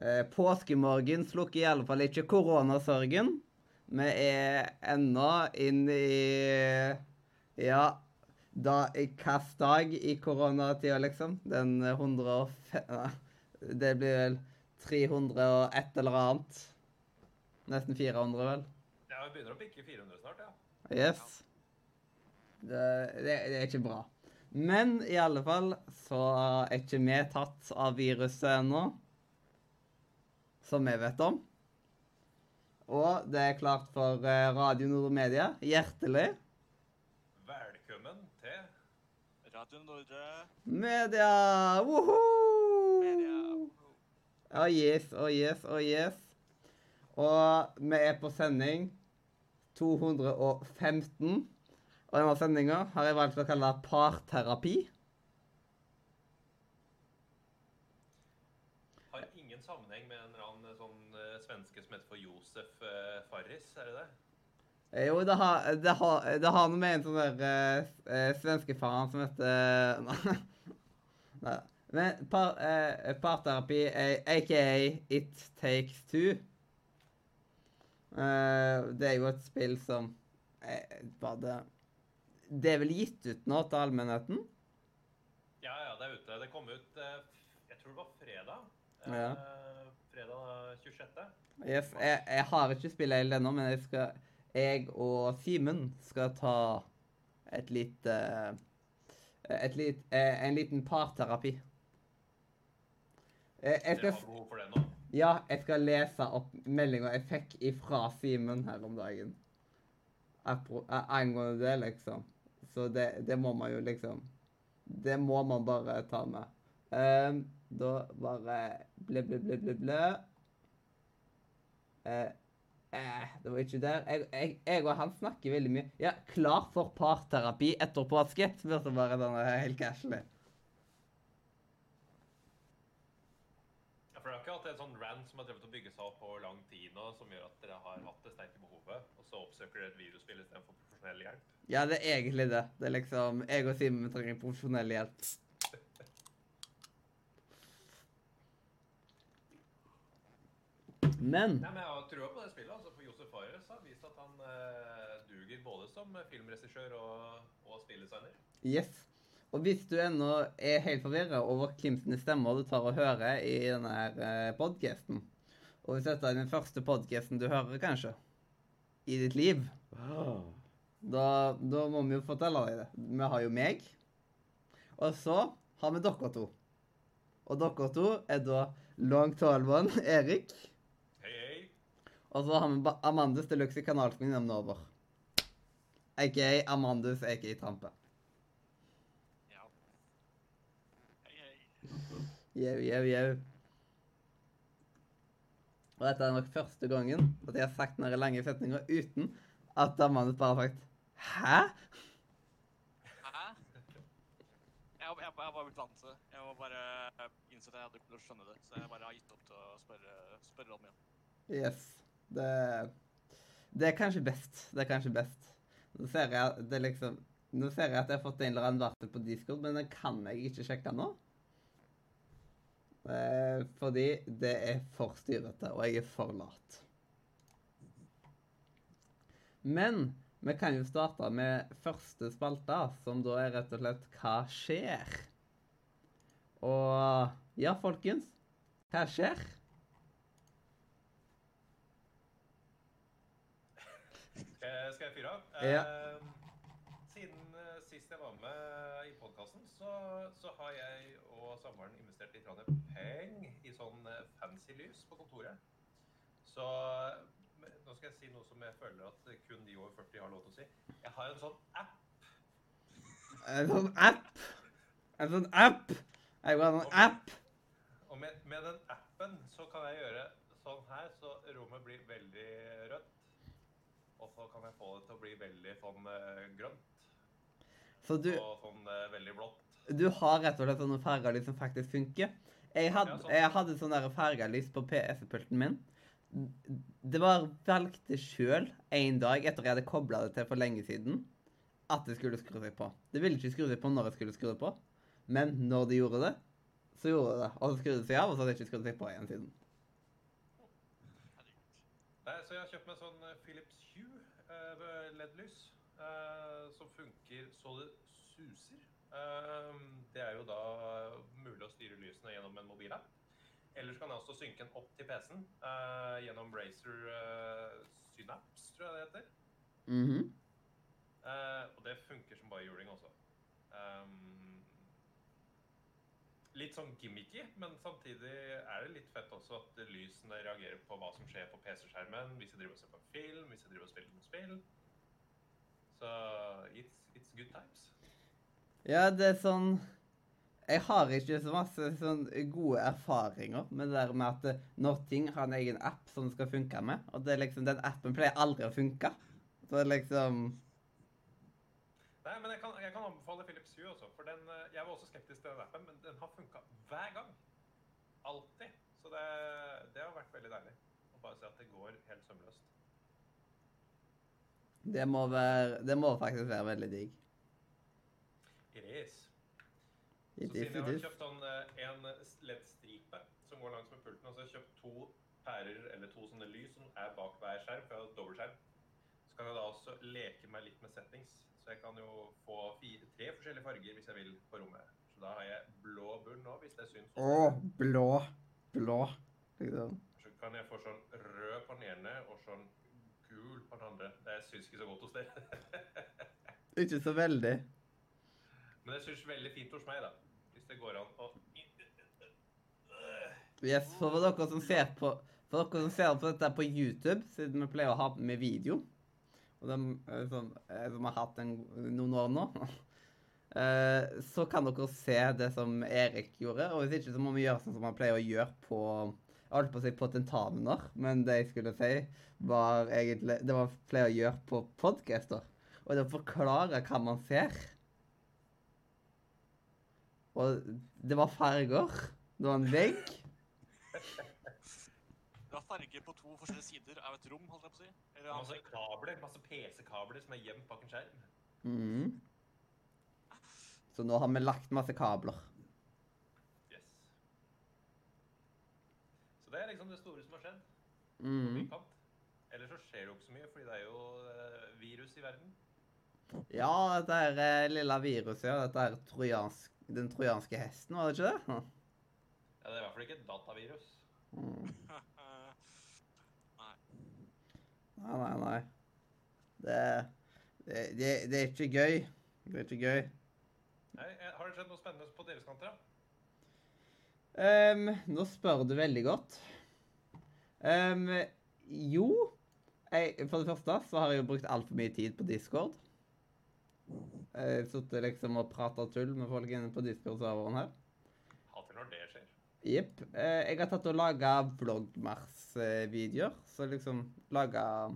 Eh, påskemorgen slukker i alle fall ikke koronasorgen. Vi er ennå inn i Ja, da i hvilken dag i koronatida, liksom? Den 105 Det blir vel 300 og et eller annet. Nesten 400, vel. Ja, vi begynner å bikke 400 snart, ja. Yes. Det, det, det er ikke bra. Men i alle fall så er ikke vi tatt av viruset ennå. Som vi vet om. Og det er klart for eh, Radio Nord Media. Hjertelig. Velkommen til Radio Nordre. Media! Woho! Media. Oh yes, oh yes, oh yes. Og vi er på sending 215. Og denne sendinga har jeg valgt å kalle parterapi. Har ingen sammenheng med en eller annen sånn eh, svenske som heter for Josef eh, Farris, er det det? Eh, Jo, det har, det har, det har noe med en sånn der eh, eh, svenskefaren som heter Nei. Men par, eh, parterapi, er aka It Takes Two eh, Det er jo et spill som eh, bare det, er vel gitt ut nå til allmennheten? Ja, ja, det er ute. Det kom ut Jeg tror det var fredag. Ja. Fredag 26. Yes, jeg, jeg har ikke spillet helt ennå, men jeg, skal, jeg og Simen skal ta et lite et lit, eh, En liten parterapi. Jeg, Jeg Dere skal, behov for det nå? ja, jeg skal lese opp meldinga jeg fikk ifra Simen her om dagen. Eh, Angående det, liksom. Så det, det må man jo liksom Det må man bare ta med. Um, da bare ble, ble, ble, ble, ble. Eh, eh, det var ikke der. Jeg, jeg, jeg og han snakker veldig mye. Ja, klar for parterapi etter påske, spurte bare denne helt casually. Ja, for dere har ikke hatt en sånn rant som har drevet å bygge seg opp over lang tid nå, som gjør at dere har hatt det sterke behovet, og så oppsøker dere et videospill istedenfor profesjonell hjelp? Ja, det er egentlig det. Det er liksom Jeg og Simen trenger profesjonell hjelp. Men Nei, men Jeg har trua på det spillet. altså For Josef Fares har vist at han eh, duger både som filmregissør og, og spilldesigner. Yes. Og hvis du ennå er helt forvirra over hvem sine stemmer du tar og hører i denne her eh, podcasten Og hvis dette er den første podcasten du hører, kanskje, i ditt liv, da, da må vi jo fortelle deg det. Vi har jo meg, og så har vi dere to. Og dere to er da Long Tall One, Erik. Og så har vi Amandus Deluxe i kanalsmien nemlig over. Aka Amandus, aka Trampe. Ja. Hei, hei. Jau. Og dette er nok første gangen at jeg har sagt denne lange setninga uten at Amandus bare har sagt Hæ? Hæ? Jeg, jeg, jeg var blitt vant til det. Jeg var bare innsett at jeg hadde ikke skjønne det, så jeg bare har gitt opp til å spørre, spørre om igjen. Yes. Det, det er kanskje best. Det er kanskje best. Nå ser jeg det liksom Nå ser jeg at jeg har fått en eller annen varsel på Discord, men den kan jeg ikke sjekke nå. Eh, fordi det er for styrete, og jeg er for lat. Men vi kan jo starte med første spalte, som da er rett og slett Hva skjer? Og ja, folkens. Hva skjer? Eh, skal jeg fyre av? Ja. Eh, siden eh, sist jeg var med i podkasten, så, så har jeg og samboeren investert litt penger i sånn eh, fancy lys på kontoret. Så nå skal jeg si noe som jeg føler at kun de over 40 har lov til å si. Jeg har en sånn app. En sånn app. En sånn app. Jeg vil ha en app. Og med, med den appen så kan jeg gjøre sånn her, så rommet blir veldig rødt. Så kan jeg få det til å bli veldig sånn eh, grønt Så du, og sånn eh, veldig blått. du har rett og slett sånne fargelys som faktisk funker. Jeg hadde, Ja, sånn. jeg hadde sånne fargelys på PC-pulten min. Det var valgte sjøl en dag etter jeg hadde kobla det til for lenge siden, at det skulle skru seg på. Det ville ikke skru seg på når jeg skulle skru det på, men når det gjorde det, så gjorde det det. Og så skrudde det seg av, og så hadde det ikke skrudd seg på igjen siden. så jeg har kjøpt meg sånn eh, Philips LED-lys. eh, som funker så det suser. Eh, det er jo da mulig å styre lysene gjennom en mobilapp. Eller så kan jeg også synke den opp til PC-en eh, gjennom Razer eh, Synapse, tror jeg det heter. Mm -hmm. og det funker som bare juling også. Um, litt sånn gimmicky, men samtidig er det litt fett også at lysene reagerer på hva som skjer på PC-skjermen hvis jeg driver og ser på en film, hvis jeg driver og spiller noen spill. Så it's, it's good times. Ja, det er sånn Jeg har ikke så masse sånn gode erfaringer med det der med at eh, når ting har en egen app som skal funke med, og det er liksom, den appen pleier aldri å funke. Så liksom Nei, men jeg kan, jeg kan anbefale Philips Hue også, for den, eh, jeg var også skeptisk til den appen, men den har funka hver gang. Alltid. Så det, det har vært veldig deilig å bare se at det går helt sømløst. Det må være Det må faktisk være veldig digg. It is. Så siden jeg har kjøpt sånn eh, en LED-stripe som går langs med pulten, og så har jeg kjøpt to pærer eller to sånne lys som er bak hver skjerm, for jeg har dobbeltskjerm, så kan jeg da også leke meg litt med settings. Så jeg kan jo få fire, tre forskjellige farger hvis jeg vil på rommet. Så da har jeg blå bunn nå, hvis det syns. Å, blå. Blå. Liksom. Så kan jeg få sånn rød på den ene og sånn gul på den andre. Det syns ikke så godt hos dere. Ikke så veldig. Men det syns veldig fint hos meg, da. Hvis det går an å Yes, for dere som ser på for dere som ser på dette på YouTube, siden vi pleier å ha med video, og de, eh, som, eh, som har hatt en, noen år nå, eh, så kan dere se det som Erik gjorde. Og hvis ikke, så må vi gjøre sånn som man pleier å gjøre på jeg holdt på å si på tentamener, men det jeg skulle si, var egentlig Det var pleier å gjøre på podcaster. Og det å forklare hva man ser. Og det var farger. Det var en vegg. Det har farger på to forskjellige sider av et rom, holdt jeg på å si. Eller Masse kabler, masse PC-kabler som er gjemt bak en skjerm. Mhm. Så nå har vi lagt masse kabler. Yes. Så det er liksom det store som har skjedd. Mm. Ellers så skjer det jo ikke så mye, fordi det er jo eh, virus i verden. Ja, dette er eh, lille viruset, ja. Dette er trojansk, den trojanske hesten, var det ikke det? Ja, det er i hvert fall ikke et datavirus. Mm. Nei. Nei, nei. Det, det, det, det er ikke gøy. Det er ikke gøy. Nei, eh, har det skjedd noe spennende på deres kanter? Ehm, nå spør du veldig godt. Um, jo jeg, For det første så har jeg jo brukt altfor mye tid på Discord. Jeg Sittet liksom og prata tull med folk inne på Discord-serveren her. Hater når det skjer. Jepp. Eh, jeg har tatt og laga vloggmars-videoer. Så liksom laga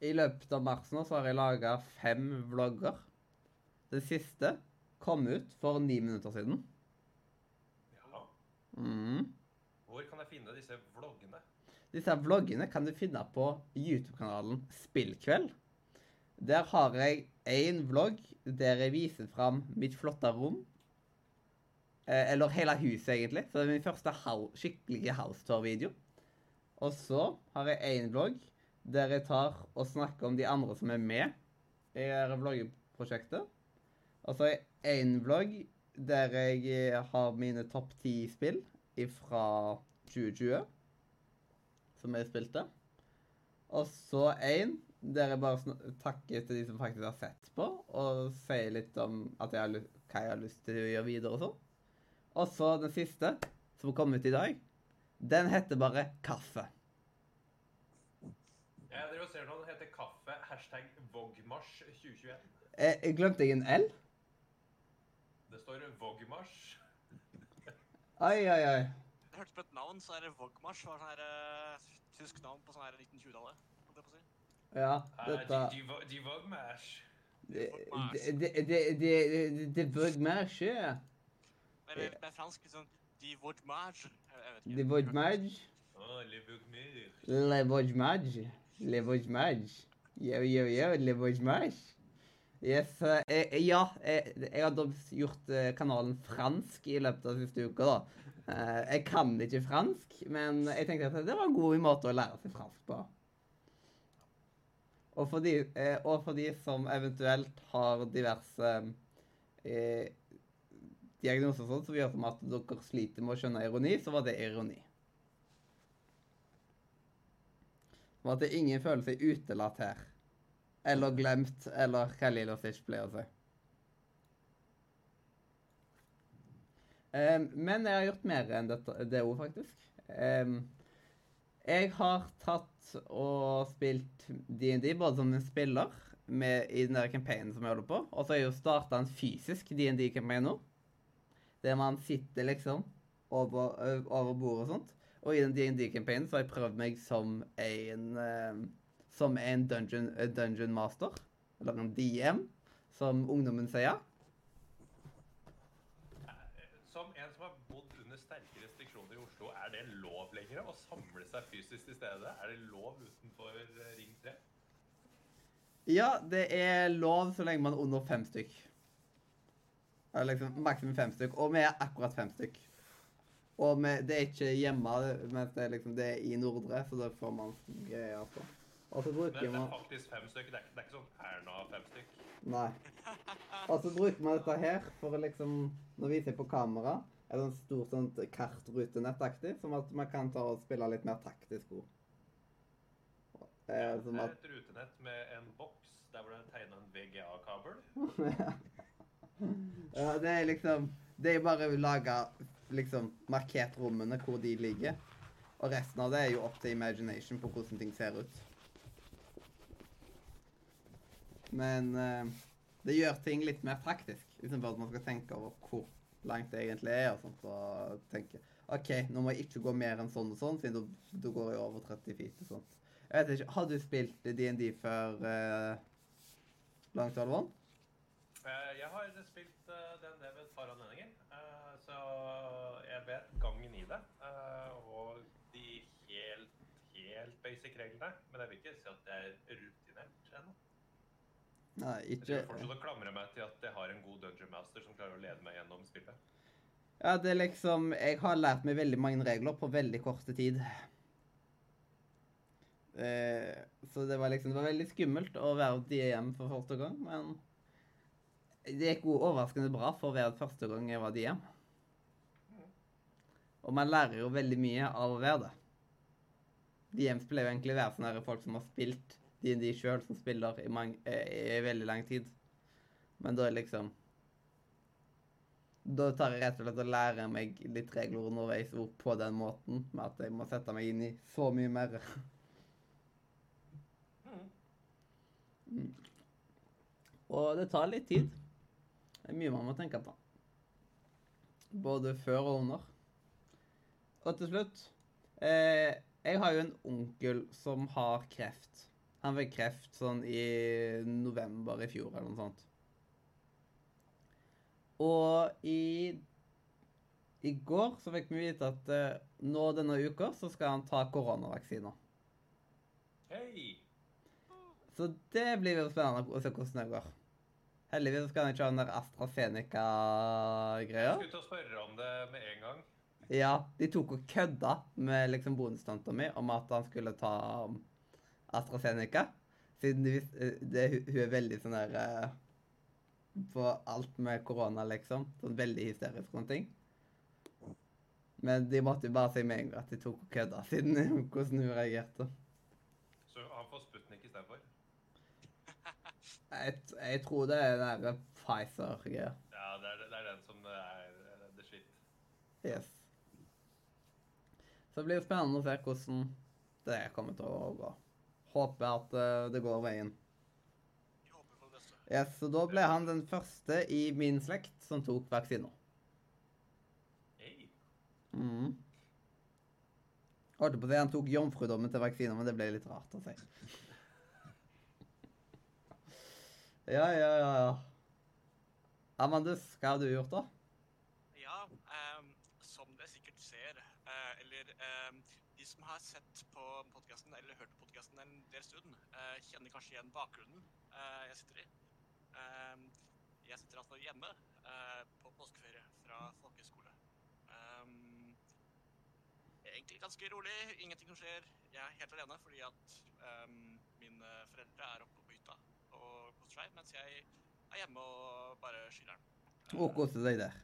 I løpet av mars nå så har jeg laga fem vlogger. Den siste kom ut for ni minutter siden. Ja. Mm. Hvor kan jeg finne disse vloggene? Disse vloggene kan du finne på YouTube-kanalen Spillkveld. Der har jeg én vlogg der jeg viser fram mitt flotte rom. Eh, eller hele huset, egentlig. Så det er min første house tour-video. Og så har jeg én vlogg der jeg tar og snakker om de andre som er med i vloggeprosjektet. Og så har jeg én vlogg der jeg eh, har mine topp ti spill fra 2020 som jeg spilte. Og så en der jeg bare takker til de som faktisk har sett på, og sier litt om jeg har, hva jeg har lyst til å gjøre videre og sånn. Og så den siste, som kom ut i dag, den heter bare Kaffe. Jeg driver og ser nå, den heter kaffe, hashtag Vågmarsj 2021. Jeg, jeg glemte jeg en L? Det står Vågmarsj. Oi, oi, oi. Jeg hørte på et navn, så er det Vågmarsj. var sånn her eh, tysk navn på sånn her 1920-tallet. holdt jeg på å si. Ja, Uh, dette de, Vogmars. Det det- det- det- det- det bør mer det, Eller med fransk sånn De Vogmars. De jeg. Le. Oh, le Vogmar. Le Vosmage. Yo, yo, yo, Le Vosmage. Yes, eh, eh, ja, jeg, jeg hadde gjort eh, kanalen fransk i løpet av siste uka, da. Eh, jeg kan ikke fransk, men jeg tenkte at det var en god måte å lære seg fransk på. Og for de, eh, og for de som eventuelt har diverse eh, diagnoser sånn, som gjør som at dere sliter med å skjønne ironi, så var det ironi. Og at det ingen føler seg utelatt her. Eller glemt, eller hva Lilo Stitch pleier å si. Em, men jeg har gjort mer enn dette, det òg, faktisk. Jeg har tatt og spilt DND både som en spiller med, i den der campaignen som jeg holder på, og så har jeg jo starta en fysisk DND-campaign nå. Der man sitter liksom over, over bordet og sånt. Og i den DND-campaignen så har jeg prøvd meg som en uh, som en dungeon, uh, dungeon master, eller en DM, som ungdommen sier. Som en som har bodd under sterke restriksjoner i Oslo, er det lov lenger å samle seg fysisk til stede? Er det lov utenfor eh, Ring 3? Ja, det er lov så lenge man er under fem stykk. Eller liksom maksimum fem stykk, og vi er akkurat fem stykk. Og vi, det er ikke hjemme, mens det er liksom det er i Nordre, så da får man greier på. Og så Men man... det er faktisk fem stykk. Det er, det er ikke sånn Erna fem stykk. Nei. Og så bruker man dette her for å liksom Nå viser jeg på kamera. Et sånt stort sånt kartrutenettaktig, som at man kan ta og spille litt mer taktisk ord. Eh, Ja, det er et rutenett med en boks der hvor det er tegna en VGA-kabel. Ja, det er liksom Det er bare å lage liksom markert rommene hvor de ligger. Og resten av det er jo opp til imagination på hvordan ting ser ut. Men eh, det gjør ting litt mer praktisk, istedenfor at man skal tenke over hvor langt det egentlig er. og sånt, og tenke OK, nå må jeg ikke gå mer enn sånn og sånn, siden da- går jeg over 30 feet og sånt. Jeg vet ikke, Har du spilt DND før uh, Long Tall Jeg har spilt eh, DND ved et par anledninger, eh, så jeg vet gangen i det. eh, Og de helt, helt basic reglene. Men jeg vil ikke si at jeg er rutinert ennå. Nei, Jeg skal fortsatt å klamre meg til at jeg har en god dungeon master som klarer å lede meg gjennom spillet. Ja, det er liksom Jeg har lært meg veldig mange regler på veldig korte tid. Så det var liksom Det var veldig skummelt å være DM for første gang, men det gikk jo overraskende bra for være første gang jeg var DM. Og man lærer jo veldig mye av å være det. DMs pleier jo egentlig være sånne folk som har spilt DND sjøl, som spiller i, mang, eh, i veldig lang tid. Men da er liksom da tar jeg rett og slett og lærer meg litt regler underveis og på den måten, med at jeg må sette meg inn i så mye mer. Mm. Og det tar litt tid. Det er mye man må tenke på. Både før og under. Og til slutt eh, Jeg har jo en onkel som har kreft. Han fikk kreft sånn i november i fjor eller noe sånt. Og i i går så fikk vi vite at eh, nå denne uka så skal han ta koronavaksina. Hei! Så det blir jo spennende å se hvordan det går. Heldigvis skal han ikke ha den der AstraZeneca-greia. skulle til å spørre om det med en gang. Ja, de tok og kødda med liksom bonustanta mi om at han skulle ta AstraZeneca. Siden de, eh, det, hun hun er veldig sånn der eh, På alt med korona, liksom. Sånn veldig hysterisk og sånne ting. Men de måtte jo bare si med en gang at de tok og kødda, siden hvordan hun reagerte. Så han får Sputnik istedenfor. Jeg, jeg tror det er den der Pfizer-greia. Ja, det er, det er den som er the shit. Yes. Så det blir spennende å se hvordan det kommer til å gå. Håper at eh, det går veien. Yes, så da ble han den første i min slekt som tok vaksiner. Hei! Mhm. Holdt på å si han tok jomfrudommen til vaksiner, men det ble litt rart å si. Ja, ja, ja. ja. Amandus, hva har du gjort, da? Ja, um, som dere sikkert ser, uh, eller um, de som har sett på podkasten eller hørt på podkasten en del stund, uh, kjenner kanskje igjen bakgrunnen uh, jeg sitter i. Um, jeg sitter altså hjemme på påskeferie fra folkehøyskole. Egentlig ganske rolig, ingenting som skjer. Jeg er helt alene fordi at mine foreldre er oppe koser seg, mens jeg er hjemme og bare chiller'n. Og kose deg der.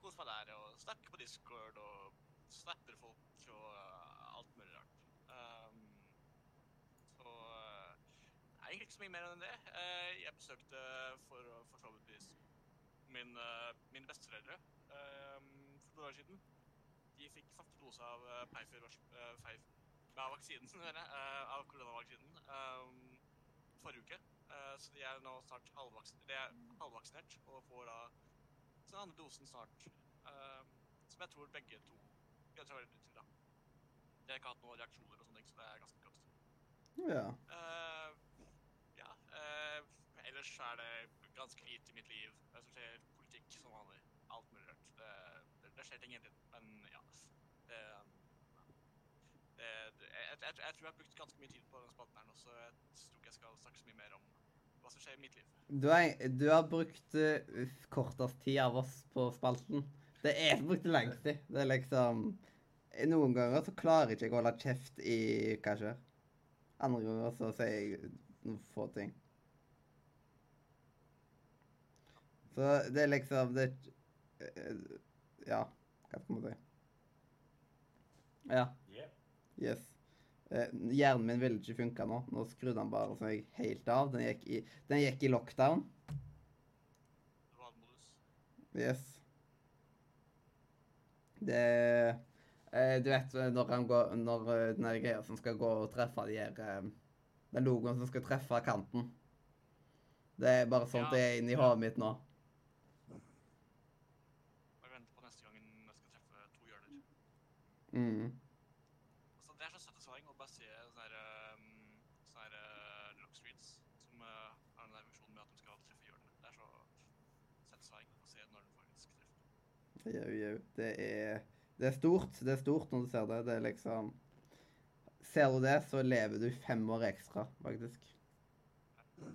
Koser meg der og snakker på Discord og snapper folk og eh, alt mulig rart. Um, så eh, det er egentlig ikke så mye mer enn det. Uh, jeg besøkte for, for så vidt min, eh, mine besteforeldre ehm, for noen år siden. De fikk første dose av uh, av vaksinen, eh, av koronavaksinen ehm, forrige uke. Eh, så de er nå snart halvvaksinert, de er halvvaksinert og får da den andre dosen snart. ehm, som jeg tror begge to veldig til. da. De har ikke hatt noen reaksjoner og sånne ting, så det er ganske godt. Ja. Uh, ja. Uh, ellers er det ganske lite i mitt liv eh, som skjer. Politikk som vanlig. Alt mulig rart. Det, det, det skjer ting hele tiden. Men ja. Det, jeg, jeg, jeg, jeg tror jeg har brukt ganske mye tid på den spalten her nå, så jeg tror ikke jeg skal snakke så mye mer om hva som skjer i mitt liv. Du, er, du har brukt uh, kortest tid av oss på spalten. Det er brukte lengst tid. Det er liksom Noen ganger så klarer ikke jeg å holde kjeft i hva skjer. Andre ganger så sier jeg noen få ting. Så det er liksom det eh, Ja, hva skal man si? Ja. Yes. Eh, hjernen min ville ikke funka nå. Nå skrudde han bare seg helt av. Den gikk i, den gikk i lockdown. Yes. Det eh, Du vet når han går Når eh, den greia som skal gå og treffe de her eh, Den logoen som skal treffe kanten. Det er bare sånt Ja. det er inni hodet mitt nå. Bare venter på neste gang jeg skal treffe to hjørner. Mm. Altså, det er så satisfying å bare se sånne her, um, sånne her uh, lock streets som uh, har den der funksjonen med at de skal treffe hjørnene. Det er så satisfying å se når de faktisk treffer. Jau, jau. Det er Det er stort. Det er stort når du ser det. Det er liksom Ser du det, så lever du fem år ekstra, faktisk. Hver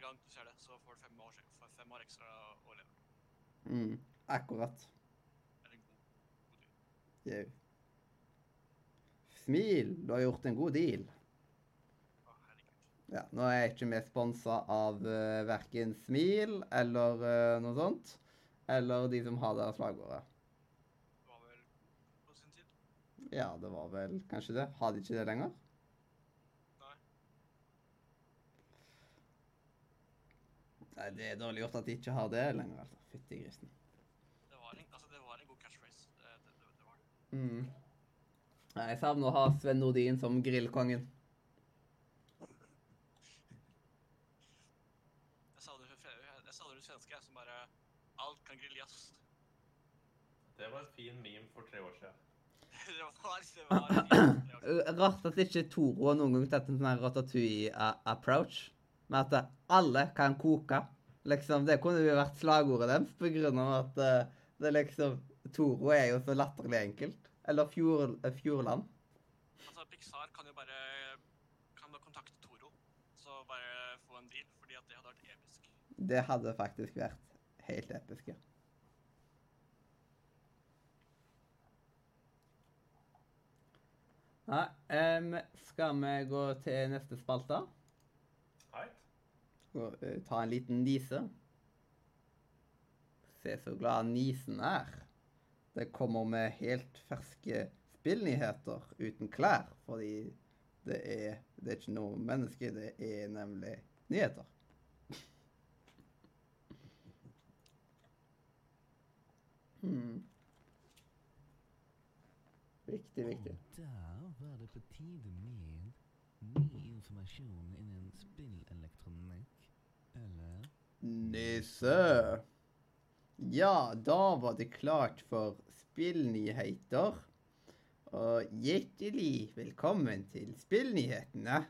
gang du ser det, så får du fem år, fem år ekstra å leve. Mm. Akkurat. Det er en god, god. Jau. Smil, du har gjort en god deal. Ja, nå er jeg ikke vi sponsa av uh, verken Smil eller uh, noe sånt. Eller de som har det slagordet. Det var vel på sin tid. Ja, det var vel kanskje det. Har de ikke det lenger? Nei. Nei, det er dårlig gjort at de ikke har det lenger, altså. Fytti grisen. Det var en, altså, det var en god catchphrase. Det, det, det, var det. Mm. Jeg savner å ha Sven Nordin som grillkongen. Jeg savner jeg, jeg savner det svenske, som bare Alt kan griljas. Det var en fin meme for tre år siden. det var, det var fint. Det var Rart at ikke Toro har noen gang tatt en sånn ratatouille-approach. Med at alle kan koke. Liksom, Det kunne jo vært slagordet deres, på grunn av at uh, det er liksom Toro er jo så latterlig enkelt. Eller Fjord, uh, Fjordland. Altså, Pixar kan jo bare kan kontakte Toro, så bare få en deal, fordi at det hadde vært episk. Det hadde faktisk vært helt episk. ja. Ja, Um, skal vi gå til neste spalte? Hei. Gå, eh, ta en liten nise. Se så glad nisen er. Det kommer med helt ferske spillnyheter uten klær, fordi det er, det er ikke noe menneske, det er nemlig nyheter. Hmm. Viktig, viktig. Og der var det på tide med ny informasjon innen spillelektronikk. Eller Nisse. Ja, da var det klart for spillnyheter. Og hjertelig velkommen til spillnyhetene.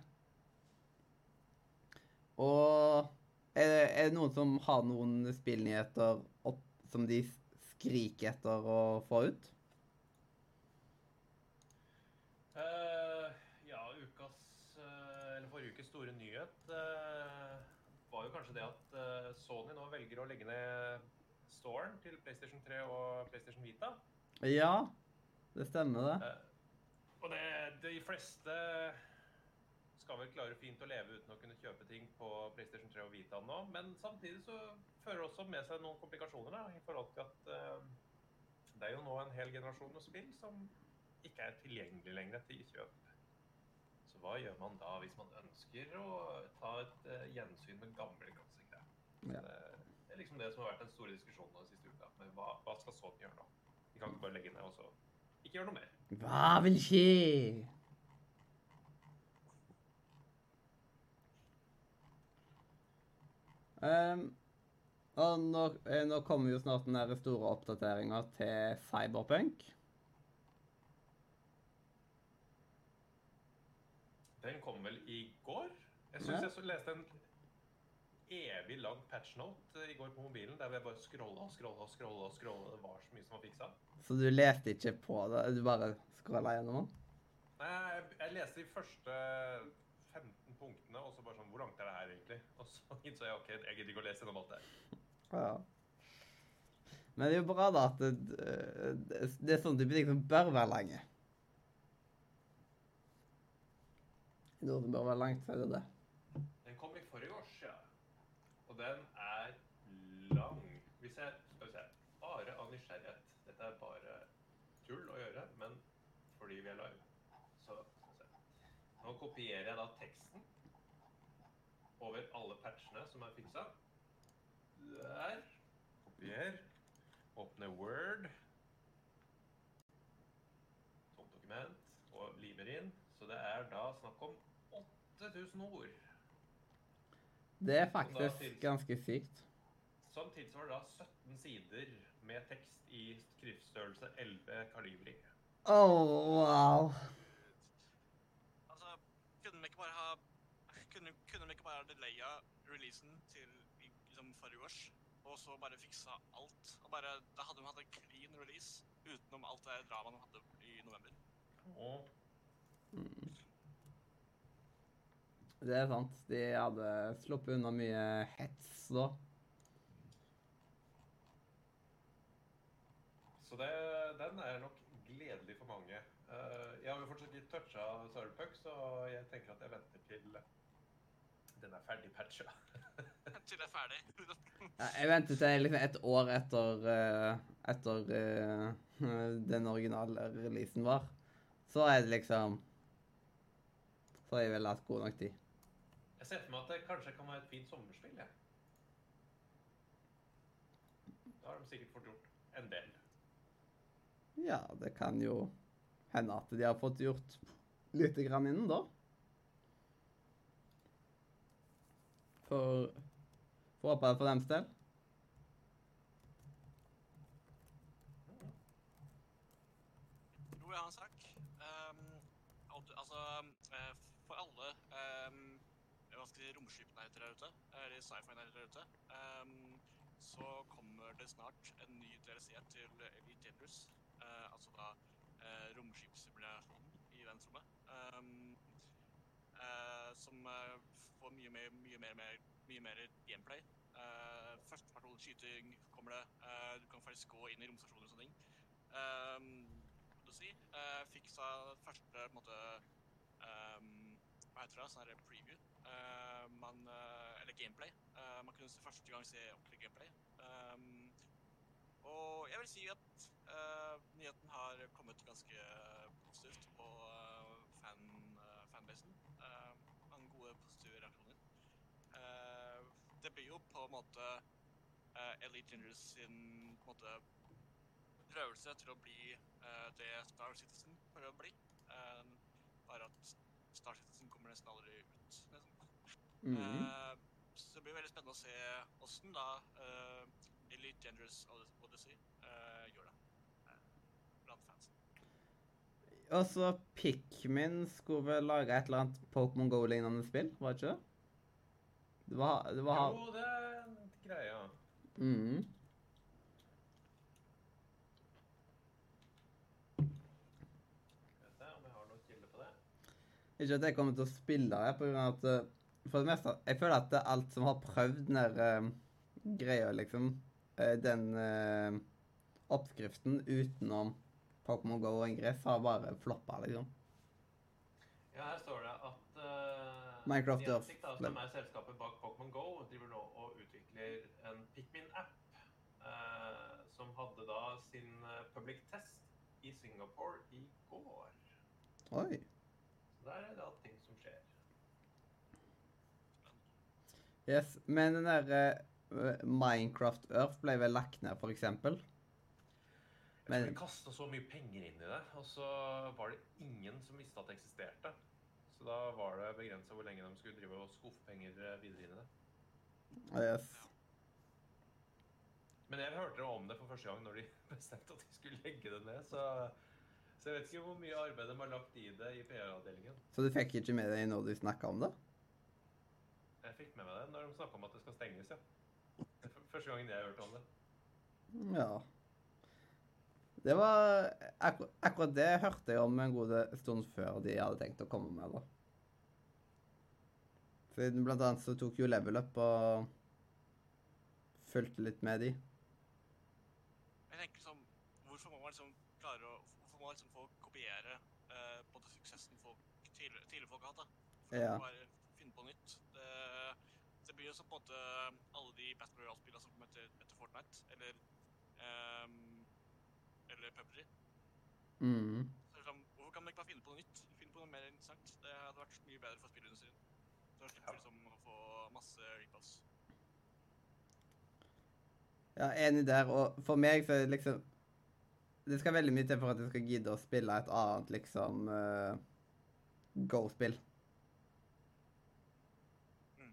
Og er det, er det noen som har noen spillnyheter opp, som de skriker etter å få ut? Eh, Eller forrige ukes store nyhet eh, var jo kanskje det at eh, Sony nå velger å legge ned storen til PlayStation 3 og PlayStation Vita. Ja, det stemmer det. Eh, og det, de fleste skal vel klare fint å leve uten å kunne kjøpe ting på PlayStation 3 og Vita nå, men samtidig så fører det også med seg noen komplikasjoner da, i forhold til at eh, det er jo nå en hel generasjon med spill som ikke er tilgjengelig lenger til kjøp. Hva gjør man da hvis man ønsker å ta et uh, gjensyn med gamle klassikere? Ja. Det, er liksom det som har vært den store diskusjonen den siste uka. Men hva, hva skal Sony gjøre nå? De kan ikke bare legge ned og så ikke gjøre noe mer. Hva vil skje? Um, og nå, eh, nå kommer jo snart den store oppdateringa til Cyberpunk. Den kom vel i går? Jeg syns jeg så leste en evig lang patchnote i går på mobilen der jeg bare scrolla og scrolla og scrolla. og scrolla. Det var så mye som var fiksa. Så du leste ikke på det, du bare scrolla gjennom den? Nei, jeg, jeg leste de første 15 punktene, og så bare sånn Hvor langt er det her, egentlig? Og så innså jeg OK, jeg gidder ikke å lese gjennom alt det. Ja. Men det er jo bra da at det, det, det er sånn type ting som bør være lange. Noe det bør være langt, før det. Den kom i forrige års, ja. Og den er lang. Hvis jeg Skal vi se. Bare av nysgjerrighet. Dette er bare tull å gjøre, men fordi vi er live, så skal vi se. Nå kopierer jeg da teksten over alle patchene som er fiksa. Der. Kopier. Åpne Word. Tomt dokument. Og limer inn. Så det er da snakk om 8000 ord. Det er faktisk ganske sykt. Som tilsvarer da 17 sider med tekst i skriftstørrelse 11 kalibri. Oh, wow. Altså, kunne de ikke bare ha Kunne, kunne de ikke bare ha delaya releasen til liksom forrige års, og så bare fiksa alt? Og bare, da hadde de hatt en clean release utenom alt det dramaet de hadde i november. Oh. Mm. Det er sant. De hadde sluppet unna mye hets da. Så det, den er nok gledelig for mange. Eh, jeg har jo fortsatt ikke toucha Sørpuck, så jeg tenker at jeg venter til den er ferdig patcha. Til det er ferdig. Ja, Jeg venter til liksom et år etter, eh, etter eh, den originale releasen var. Så er det liksom Så har jeg vel hatt god nok tid. Ser for meg at det kanskje kan være et fint sommerspill. Ja. Da har de sikkert fått gjort en del. Ja, det kan jo hende at de har fått gjort lite grann innen da. For Får håpe det for dems del. Jo, jeg har en sak. Um, alt- altså, eh, for alle um, hva skal romskipnerder der ute, eller sci-fi-nerder der ute, um, så kommer det snart en ny DLC til Elite Dangerous. Uh, altså da uh, romskipsimulasjonen i verdensrommet. Um, uh, som eh, får mye mer, mye mer, mer, mye mer gameplay. Uh, Førsteperson skyting kommer det. Eh, du kan faktisk gå inn i romstasjoner og sånne ting. Um, si, uh, fiksa første på en måte um, Hva heter det? Sånn preview. Eh, man, eh, eller gameplay. Eh, man kunne se første gang se ordentlig gameplay. Og jeg vil si at nyheten har kommet ganske positivt på fan, fanbasen. Mange gode, positive reaksjoner. Det blir jo på en måte Elite Gingers sin på en måte prøvelse til å bli det Star Citizen prøver å bli. Bare at Star kommer nesten aldri ut. Nesten. -hmm. uh, så det blir veldig spennende å se åssen da uh, Elite Dangerous Odyssey uh, gjør det eh, blant fansen. Og så Pikmin skulle vel lage et eller annet Pokémon Go-lignende spill, var det ikke det? Det var, det var Jo, det er greia. Mm Mhm. Skal vi se om jeg har noen kilder på det. Ikke at jeg kommer til å spille det, på grunn av at eh, for det meste Jeg føler at alt som har prøvd den der uh, greia, liksom uh, Den uh, oppskriften utenom Pokémon GO og Ingress har bare floppa, liksom. Ja, her står det at uh, Minecraft Earth. Niantic, da, som er selskapet bak Pokémon GO, driver nå og utvikler en Pikmin-app. Uh, som hadde da sin public test i Singapore i går. Oi. Der er det alt ting som skjer. Yes, Men den der uh, Minecraft Earth ble vel lagt ned. Jeg Men- Vi kasta så mye penger inn i det, og så var det ingen som visste at det eksisterte. Så da var det begrensa hvor lenge de skulle drive og skuffe penger eh, videre inn i det. Yes. Men jeg hørte om det for første gang når de bestemte at de skulle legge det ned, så, så jeg vet ikke hvor mye arbeid de har lagt i det i PR-avdelingen. Så du fikk ikke med deg når du snakka om det? Jeg fikk med meg det når de snakka om at det skal stenges, ja. Det er Første gangen jeg hørte om det. Ja. Det var akkur Akkurat det hørte jeg om en god stund før de hadde tenkt å komme med det. Siden blant annet så tok jo Level Up og fulgte litt med de. Jeg tenker liksom, Hvorfor må man liksom klare å Hvorfor må man liksom få kopiere eh, på det suksessen folk tidligere, tidligere folk hatt? Ja. å bare finne på nytt? Det, det blir jo som på en måte alle de Battle Royale-spillene som kom etter, etter Fortnite, eller um, eller PUBG. Mm. Så liksom, hvorfor kan man ikke bare finne på noe nytt? Finne på noe mer interessant? Det hadde vært mye bedre for spillindustrien. Så slipper vi liksom å få masse repass. Ja, enig der. Og for meg så er det liksom Det skal veldig mye til for at jeg skal gidde å spille et annet liksom uh, Go-spill. Mm.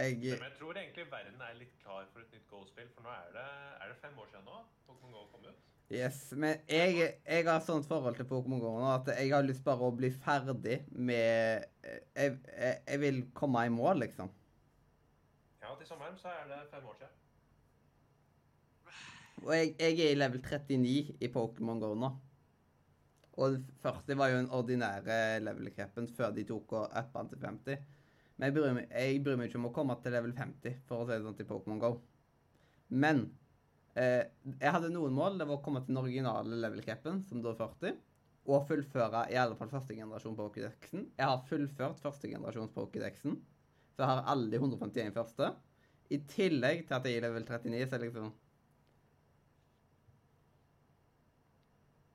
Jeg Men jeg tror egentlig verden er litt klar for et nytt Go-spill, for nå er det, er det fem år siden nå Pokémon Go kom ut. Yes, men jeg, jeg har sånt forhold til Pokémon GO nå at jeg har lyst bare å bli ferdig med Jeg, jeg, jeg vil komme i mål, liksom. Ja, til sommeren så er det fem år siden. Og jeg, er i level 39 i Pokémon GO nå. Og 40 var jo den ordinære level capen før de tok og uppa den til 50. Men jeg bryr, meg, jeg bryr meg ikke om å komme til level 50, for å si det sånn, til Pokémon GO. Men eh, jeg hadde noen mål. Det var å komme til den originale level capen, som da er 40. Og fullføre i alle fall første generasjon Pokédexen. Jeg har fullført første generasjons Pokédexen. Så jeg har alle de 151 første. I tillegg til at jeg er i level 39, så er det liksom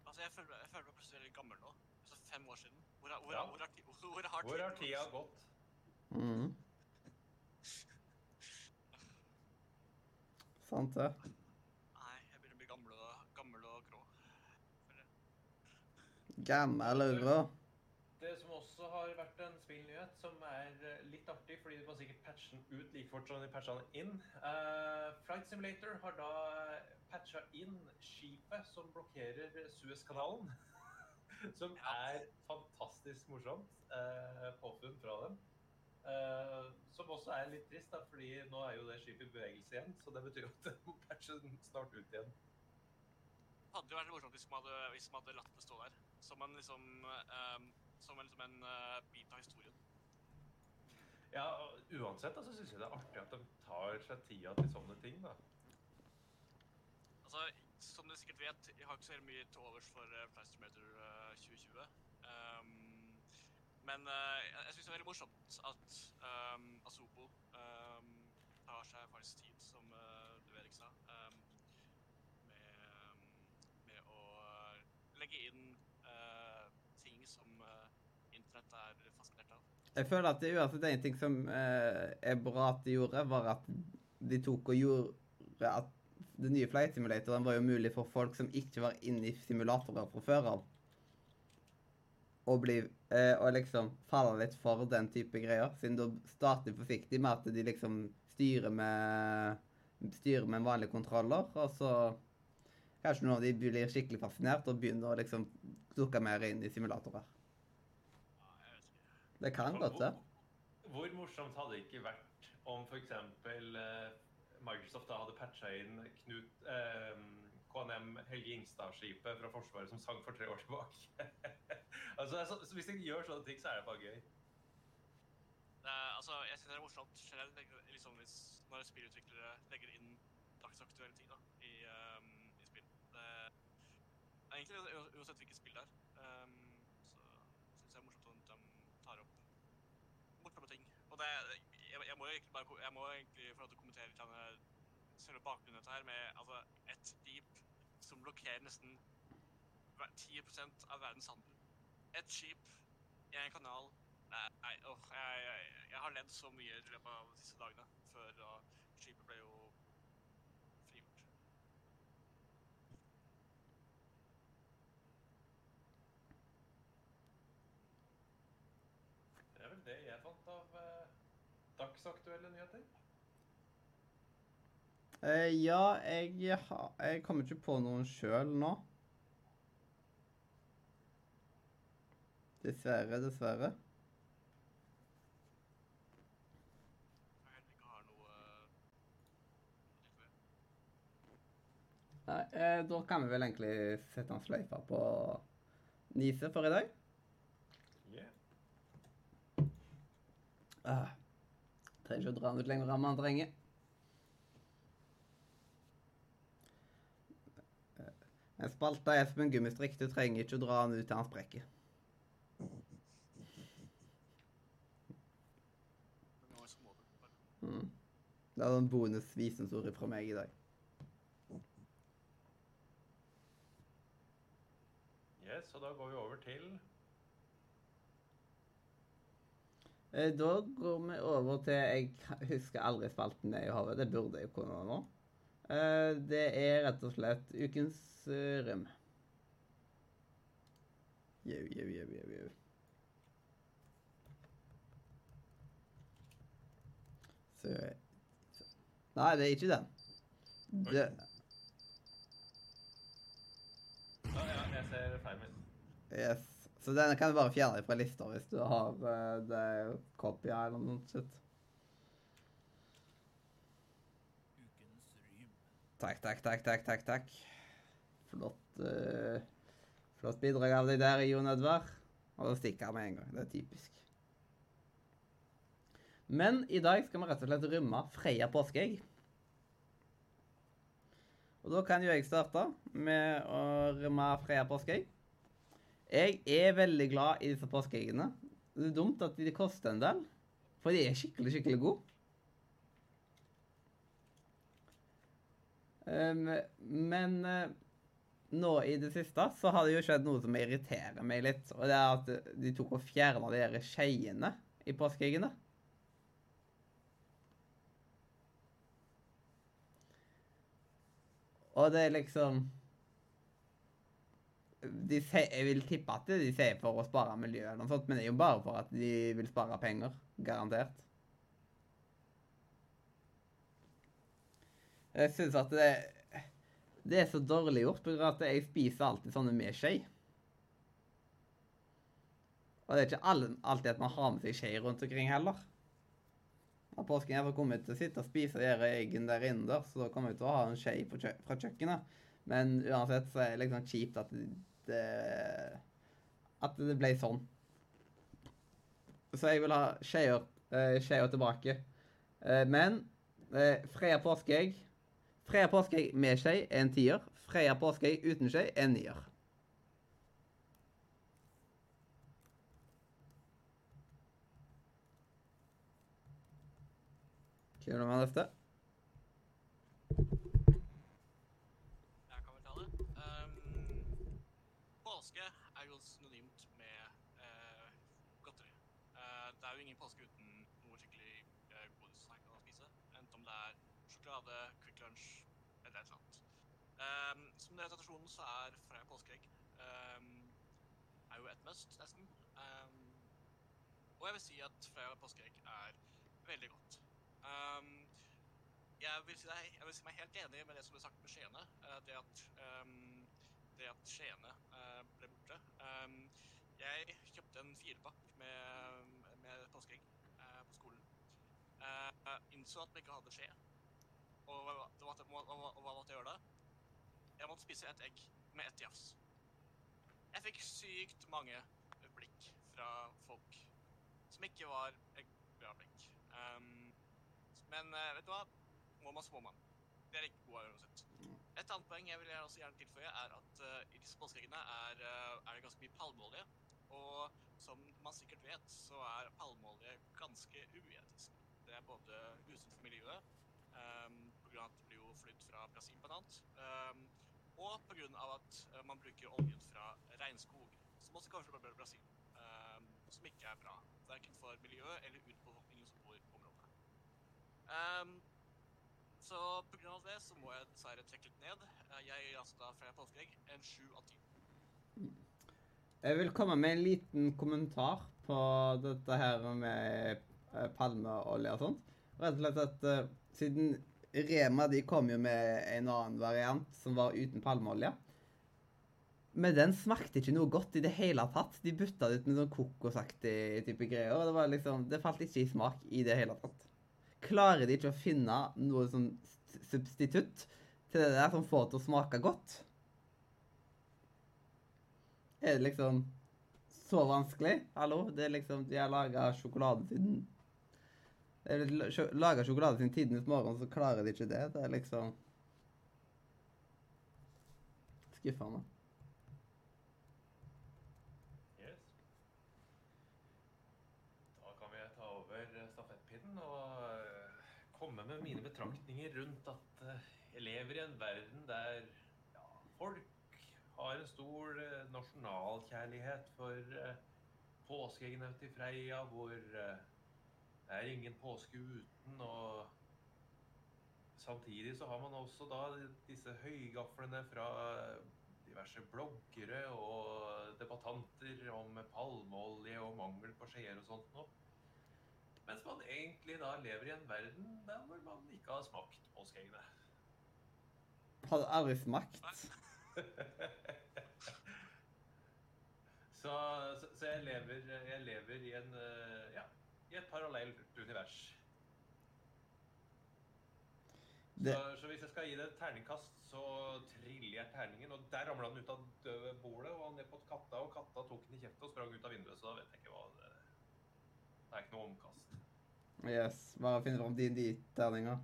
Altså, jeg føler, jeg føler meg plutselig veldig gammel nå. Altså, fem år siden. Hvor, er- hvor, er- hvor, er hvor, hvor har tiden tida gått? Mhm. Sant det. Nei, jeg begynner å bli gammel og, gammel og grå. Gammel og grå. Det som også har vært en spillnyhet som er eh, litt artig, fordi de må sikkert patche den ut like fort som de patcha den inn. Uh, Flight Simulator har da patcha inn skipet som blokkerer Suezkanalen. som er fantastisk morsomt. Uh, påfunn fra dem. Eh, som også er litt trist, da, fordi nå er jo det skipet i bevegelse igjen. Så det betyr at de må patche den snart ut igjen. Hadde jo vært morsomt hvis man hadde, hvis man hadde latt det stå der. Som en, liksom, um, som en, liksom en uh, bit av historien. Ja, Uansett altså, syns jeg det er artig at de tar seg tida til sånne ting. da. Altså, som dere sikkert vet, jeg har ikke så mye til overs for eh, 2020. Ehm, men eh, jeg, syns det er veldig morsomt at um, Asobo um, tar seg faktisk tid, som uh, du Erik sa, um, med, med å legge inn uh, ting som uh, internett er fascinert av. Jeg føler at det uansett en ting som er bra at de gjorde, var at de tok og gjorde at den nye flight simulatoren var jo mulig for folk som ikke var inne i simulatorer fra før av. Å bli eh, Og liksom falle litt for den type greier. Siden da starter forsiktig med at de liksom styrer med styrer med vanlige kontroller, og så Kanskje noen av de blir skikkelig fascinert og begynner å liksom dukke mer inn i simulatorer. Det kan godt det. Hvor, hvor morsomt hadde det ikke vært om f.eks. Eh, Microsoft da hadde patcha inn Knut eh, KNM Helge Ingstad-skipet fra Forsvaret som sang for tre år tilbake. altså, altså, Hvis de gjør sånne ting, så er det bare gøy. Det er, altså, jeg synes det er morsomt generelt liksom, hvis, når spillutviklere legger inn dagsaktuelle ting da, i, um, i spill. Det egentlig uansett hvilket spill det er. Um, så synes jeg det er morsomt at de tar opp morsomme ting. Og det, jeg, jeg, må egentlig bare, jeg må egentlig få lov til å kommentere litt selve bakgrunnen dette her med altså, et skip som blokkerer nesten 10% av verdens handel. Et skip i en kanal Nei, åh, jeg, jeg, jeg har ledd så mye i løpet av disse dagene før da skipet ble jo frigjort. Det er vel det jeg fant av eh, dagsaktuelle nyheter. Eh, ja, jeg, jeg kommer ikke på noen sjøl nå. Dessverre, dessverre. Nei, eh, da kan vi vel egentlig sette en sløyfe på Nise for i dag. Yeah. Ah, trenger ikke å dra den ut lenger enn man trenger. En spalte er som en gummistrikk. Du trenger ikke å dra den ut til han sprekker. Er. Mm. Det er en bonusvisensord fra meg i dag. Yes, og da går vi over til Eh, Da går vi over til Jeg husker aldri spalten i hodet. Det burde jeg kunne nå. Eh, Det er rett og slett ukens røm. rim. Jau, jau, jau, jau, jau. Så Nei, det er ikke den. Det, Ja, ja, jeg ser feil min. yes. Så den kan du bare fjerne fra lista hvis du har eh, det copy eller noe sånt. Ukens rym. Takk, takk, takk, takk, takk, takk. Flott, uh, flott bidrag av deg der, Jon Edvard. Og da stikker han med en gang. Det er typisk. Men i dag skal vi rett og slett rømme Freia påskeegg. Og da kan jo jeg starte med å rømme Freia påskeegg. Jeg er veldig glad i disse påskeeggene. Det er dumt at de koster en del, for de er skikkelig, skikkelig gode. Um, men uh, nå i det siste så har det jo skjedd noe som irriterer meg litt. Og det er at de tok og fjerna de der skeiene i påskeeggene. Og det er liksom de sier, Jeg vil tippe at de sier for å spare miljøet, eller noe sånt, men det er jo bare for at de vil spare penger. Garantert. Jeg syns at det, det er så dårlig gjort, av at jeg spiser alltid sånne med skje. Og det er ikke alltid at man har med seg skje rundt omkring heller. Når påsken er, kommer jeg til å sitte og spise og gjøre eggene der innendørs, så da kommer jeg til å ha en skje kjø fra kjøkkenet. Men uansett så er det liksom kjipt at det, det At det ble sånn. Så jeg vil ha skjeer eh, tilbake. Eh, men eh, Freia påskeegg Freia påskeegg med skje er en tier. Freia påskeegg uten skje er en nier. Du med neste? Jeg kan vel ta det. Ehm, påske er jo synonymt med eh, godteri. Eh, det er jo ingen påske uten noe skikkelig uh, godis man kan spise. Enten om det er sjokolade, Quick Lunch eller et eller annet. Ehm, som det er tradisjonen, så er Freia påskeegg um, er jo et must, nesten. Um, og jeg vil si at Freia påskeegg er veldig godt. Jeg vil, si deg, jeg vil si meg helt enig med det som ble sagt med skjeene. Uh, det at, det at skjeene uh, ble borte. Jeg kjøpte en firepakk med, med påskeegg uh, på skolen. Innså at vi ikke hadde skje. Og hva, hva, hva, hva måtte jeg gjøre da? Jeg måtte spise et egg med ett jafs. Jeg fikk sykt mange blikk fra folk som ikke var bra blikk. Um, men eh, vet du hva? Må man, så må. Det er ikke god av uansett. Et annet poeng jeg vil også gjerne tilføye, er at uh, i disse påskeeggene er, uh, er det ganske mye palmeolje. Og som man sikkert vet, så er palmeolje ganske uetisk. Det er både usunt for miljøet, um, pga. at det blir jo flydd fra Brasil annet, um, og pga. at eh, man bruker oljen fra regnskog, som også kommer fra Brasil. Um, som ikke er bra, verken for miljøet eller utbefolkningen som bor i området. Um, så pga. det så må jeg dessverre trekke litt ned. Eh, Jeg gir altså da fra påskeegg en sju av ti. Jeg vil komme med en liten kommentar på dette her med eh, palmeolje og sånt. Rett og slett at uh, siden Rema de kom jo med en annen variant som var uten palmeolje. Men den smakte ikke noe godt i det hele tatt. De bytta det ut med sånn kokosaktig type greier. og Det liksom, det falt ikke i smak i det hele tatt. Klarer de ikke å finne noe sånn substitutt til det der som får det til å smake godt? Er det liksom så vanskelig? Hallo? Det er liksom, De har laga sjokolade siden Laga sjokolade siden tidenes morgen, så klarer de ikke det. Det er liksom Skuffende. Yes. Da kan vi ta over stafettpinnen og eh, komme med mine betraktninger rundt at eh, jeg lever i en verden der ja, folk har en stor eh, nasjonalkjærlighet for eh, påskeeggene til Freia, hvor eh, det er ingen påske uten, og samtidig så har man også da disse høygaflene fra diverse bloggere og debattanter om palmeolje og mangel på skjeer og sånt noe. Mens man egentlig da lever i en verden der hvor man ikke har smakt påskeeggene. Har aldri smakt. Så, så, så jeg, lever, jeg lever i en eh, ja, i et parallelt univers. Det, Så, så hvis jeg skal gi det et terningkast, så triller jeg terningen, og der ramla den ut av døde bordet og ned på katta, og katta tok den i kjeften og sprang ut av vinduet, så da vet jeg ikke hva det Det er ikke noe omkast. yes, bare finne fram D&D-terninger.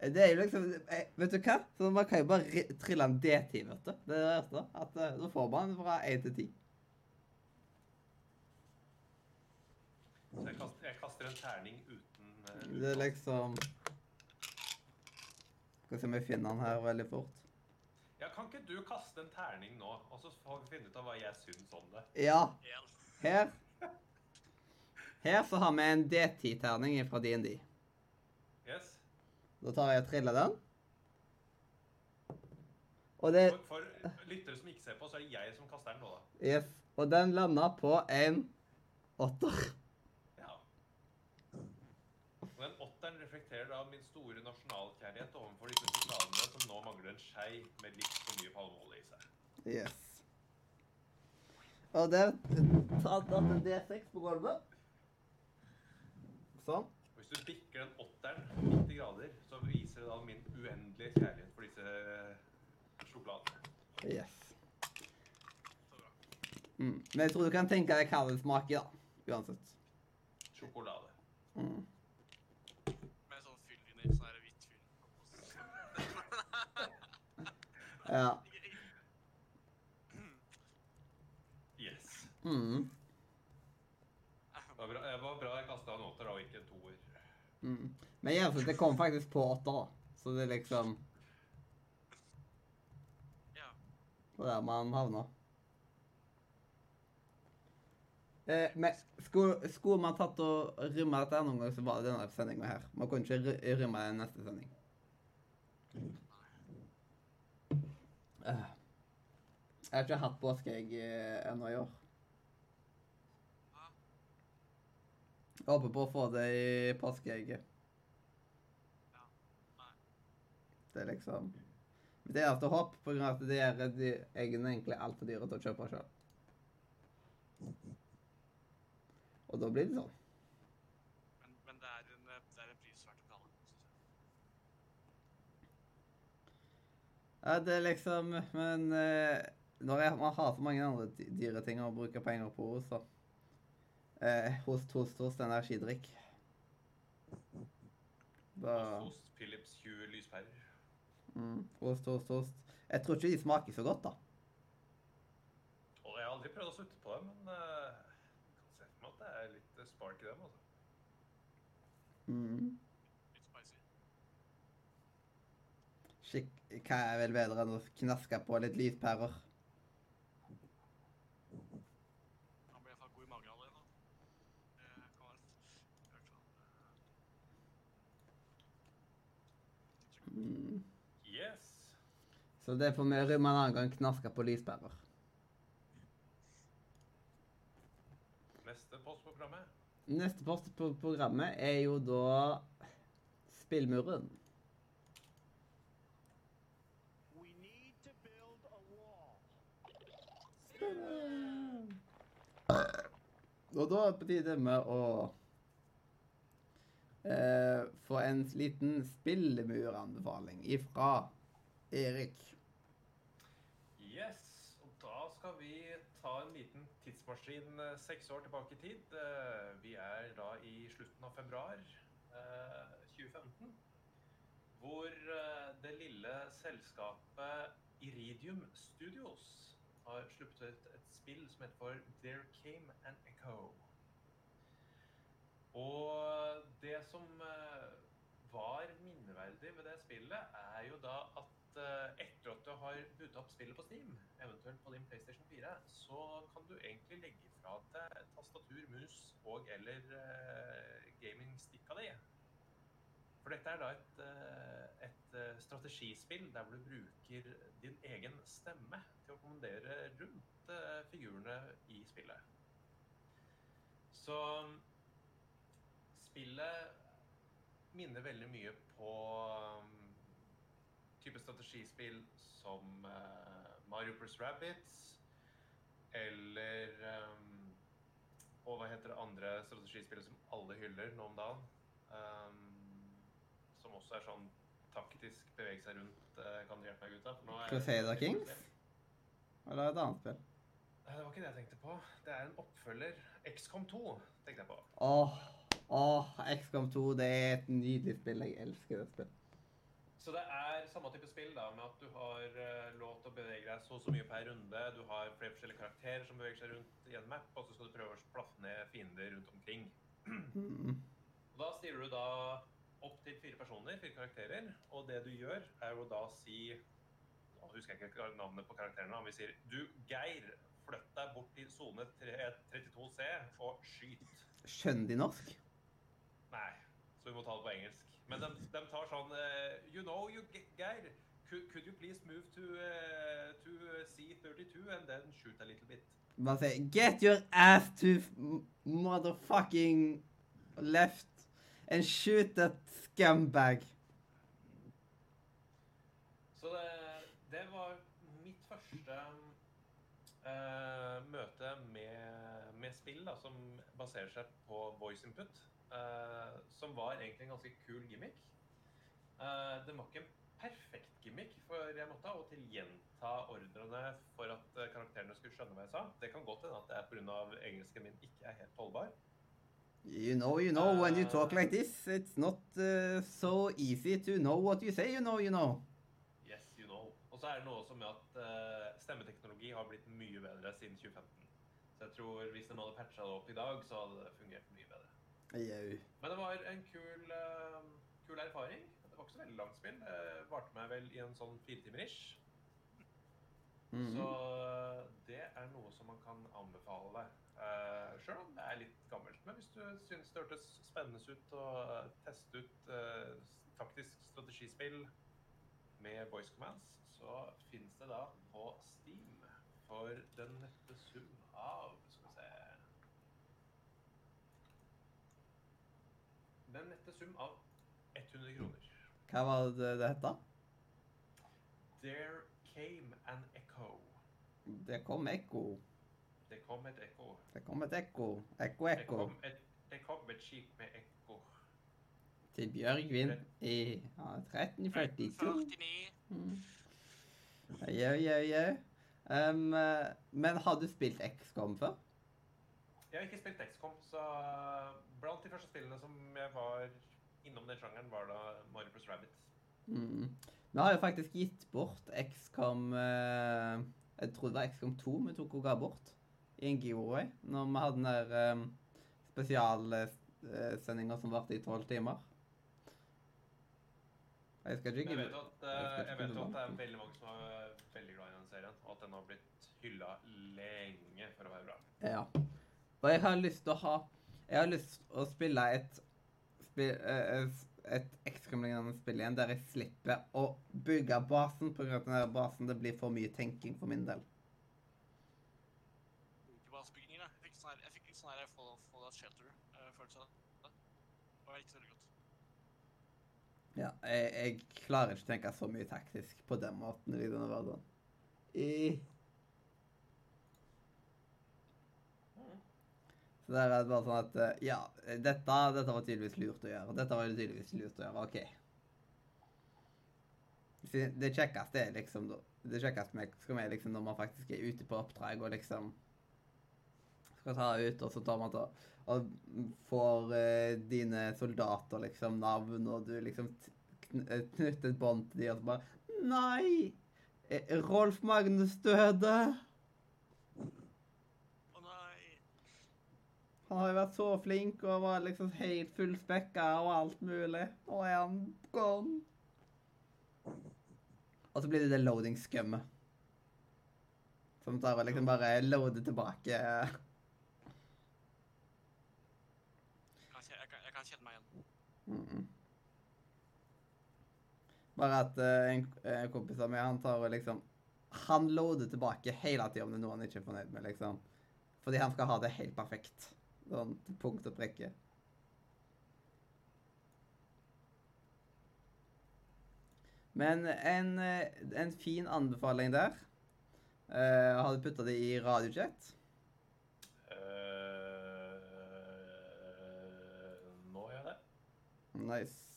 Det er jo liksom eh, Vet du hva? Så Man kan jo bare trille en D10, vet du. Det er det verste. At eh, Da får man fra 1 til 10. Så jeg kaster, jeg kaster en terning uten eh, Det er liksom Skal vi se om jeg finner den her veldig fort. Ja, Kan ikke du kaste en terning nå, og så får vi finne ut av hva jeg syns om det? Ja, her Her så har vi en D10-terning fra D&D. Yes? Da tar jeg og triller den. Og det For, for lyttere som ikke ser på, så er det jeg som kaster den nå, da. Yes. Og den landa på en åtter. Ja. Og den åtteren reflekterer da min store nasjonalkjærlighet overfor disse sjokoladene som nå mangler en skei med litt for mye palmeolje i seg. Yes. Og det tatt at en D6 på gulvet. Sånn. Hvis du bikker den åtteren 90 grader, så viser det da min uendelige kjærlighet for disse eh, sjokoladene. Yes. Mm. Men jeg tror du kan tenke deg hva det smaker, da. Uansett. Sjokolade. Mm. Med sånn fyllvinner, sånn her hvitt fyll. Ja. Yes. Mm. Det var bra, det var bra jeg kasta en åtter og ikke en toer. Mm. Men gjennomsnittet kom faktisk på åtter, da. Så det er liksom Ja. Det var der man havna. Eh, men skulle, skulle man tatt og rømme dette noen gang, så var det denne sendinga her. Man kunne ikke rømme neste sending. Eh. Jeg har ikke hatt påskeegg eh, ennå i år. Jeg håper på å få det i påskeegget. Det er liksom Det eneste håp, på grunn av at de er eggene egentlig altfor dyre til å kjøpe sjøl. Og da blir det sånn. Men, men det, er en, eh, det er en pris verdt å betale, synes jeg. Ja, det er liksom Men eh, når jeg, man har så mange andre dyre ting å bruke penger på, så eh, Host, host, host, energidrikk. Bare, Ost, host, Philips 20 lyspærer. mm, host, host, host. Jeg tror ikke de smaker så godt, da. Og jeg har aldri prøvd å slutte på dem, men uh, jeg kan se for meg at det er litt spark i dem. altså. Mm. Hva er vel bedre enn å knaske på litt lyspærer? Han blir iallfall god i magen allerede. Det kan være i hvert fall. Mm. Yes! Så det får vi rømme en annen gang. Knaske på lyspærer. Neste post på programmet. Neste post på programmet er jo da Spillmuren. We need to build a wall. Og da er det på tide med å eh, få en liten spillemuranbefaling ifra Erik. Yes, og da skal vi ta en liten tidsmaskin eh, seks år tilbake i tid. Eh, Vi er da i slutten av februar eh, 2015, hvor eh, det lille selskapet Iridium Studios har sluppet ut et spill som heter for There Came an Echo. Og det som eh, var minneverdig ved det spillet, er jo da at eh, etter at du har budt opp spillet på Steam, eventuelt på din PlayStation 4, så kan du egentlig legge fra deg tastatur, mus og eller uh, gamingstikka di. For dette er da et, eh, et eh, strategispill der du bruker din egen stemme til å kommandere rundt eh, figurene i spillet. Så spillet minner veldig mye på type strategispill som Mario Plus Rabbids eller Og hva heter det andre strategispillet som alle hyller nå om dagen? Som også er sånn taktisk bevege seg rundt. eh, kan du hjelpe meg, gutta? For nå er- Crusader Kings? Eller et annet spill? Det var ikke det jeg tenkte på. Det er en oppfølger. XCOM 2 tenkte jeg på. Åh, åh, XCOM 2, det er et nydelig spill. Jeg elsker det spillet. Så det er samme type spill da, med at du har eh, lov til å bevege deg så og så mye per runde. Du har flere forskjellige karakterer som beveger seg rundt i en map, og så skal du prøve å plaffe ned fiender rundt omkring. Mm. Og Da styrer du da opp til fire personer, fire karakterer, og det du gjør er jo da å si Nå husker jeg ikke navnet på karakterene, men vi sier du, Geir, flytt deg bort til sone 32C og skyt. Norsk? Nei, så vi må ta det på engelsk. Men de, de tar sånn eh, You know, you, Geir, could, could you please move to, uh, to C32 and then shoot a little bit? Man sier 'Get your ass to motherfucking left and shoot that scumbag'. Så det, det var mitt første uh, møte med, med spill da, som baserer seg på voice input. Uh, som var egentlig en ganske kul gimmick. Uh, det var ikke en perfekt gimmick, for jeg måtte av og til gjenta ordrene for at eh, karakterene skulle skjønne hva jeg sa. Det kan godt hende at det er pga. engelsken min ikke er helt holdbar. You know, you know, when you talk like this, it's not uh, so easy to know what you say, you know, you know. Yes, you know. Og så er det noe også med at uh, stemmeteknologi har blitt mye bedre siden 2015. Så jeg tror hvis de hadde patcha det opp i dag, så hadde det fungert mye bedre. Jau. Men det var en kul, uh, kul erfaring. Det var ikke så veldig langt spill. Det varte meg vel i en sånn fire timer ish. Mhm. Så eh, det er noe som man kan anbefale deg. Uh, Sjøl om det er litt gammelt. Men hvis du syns det hørtes spennende ut å eh, teste ut uh, taktisk strategispill med voice commands, så finnes det da på Steam for den nette sum av Skal vi se Den nette sum av 100 kroner. Hva var det det hette? There came an echo. Det kom ekko. Det kom et ekko. Det kom et ekko. Ekko, Det ekko. kom et, det kom et skip med ekko. Til Bjørgvin i ja, 1342. 49. Mm. Jau, jau, jau. Um, eh, men har du spilt XCOM før? Jeg har ikke spilt XCOM, så blant de første spillene som jeg var innom den sjangeren, var da Mario plus Rabbit. Mm. Vi har jo faktisk gitt bort XCOM eh, Jeg tror det var XCOM 2 vi tok og ga bort i en giveaway. Når vi hadde den der um, spesialsendinga som varte i tolv timer. Jeg skal ikke Jeg vet at, eh, jeg vet at det er veldig mange som er veldig glad i den serien, og at den har blitt hylla lenge for å være bra. Ja. Og jeg har lyst til å ha Jeg har lyst til å spille et spill, eh, et XCOM-lignende spill igjen der jeg slipper å bygge basen der basen det blir for mye tenking for min del. Ikke basebyggingen, jeg. fikk sånn her, jeg fikk litt sånn her Fall- Fallout Shelter-følelse av det. Det ikke så godt. Ja, jeg, jeg klarer ikke å tenke så mye taktisk på den måten i denne verden I Så der er det bare sånn at eh, Ja, dette, dette var tydeligvis lurt å gjøre. Dette var tydeligvis lurt å gjøre. OK. Det kjekkeste er liksom Det kjekkeste med skal liksom når man faktisk er ute på oppdrag og liksom skal ta ut, og så tar man ta, og får eh, dine soldater liksom navn, og du liksom eh, knytter et bånd til dem, og så bare Nei! eh, Rolf Magnus døde! Å nei! Han har jo vært så flink og var liksom helt fullspekka og alt mulig. Nå er han gone. Og så blir det det loading-skummet. Som tar og liksom bare loader tilbake. Jeg kan, kje- jeg kan, jeg kan kjenne meg igjen. Mm. Bare at uh, en, en kompis av meg, han tar og liksom Han loader tilbake hele tida om det er noe han ikke er fornøyd med, liksom. Fordi han skal ha det helt perfekt. Sånn til punkt og prikke. Men en, eh, en fin anbefaling der. uh, har du putta det i radiochat? Nice.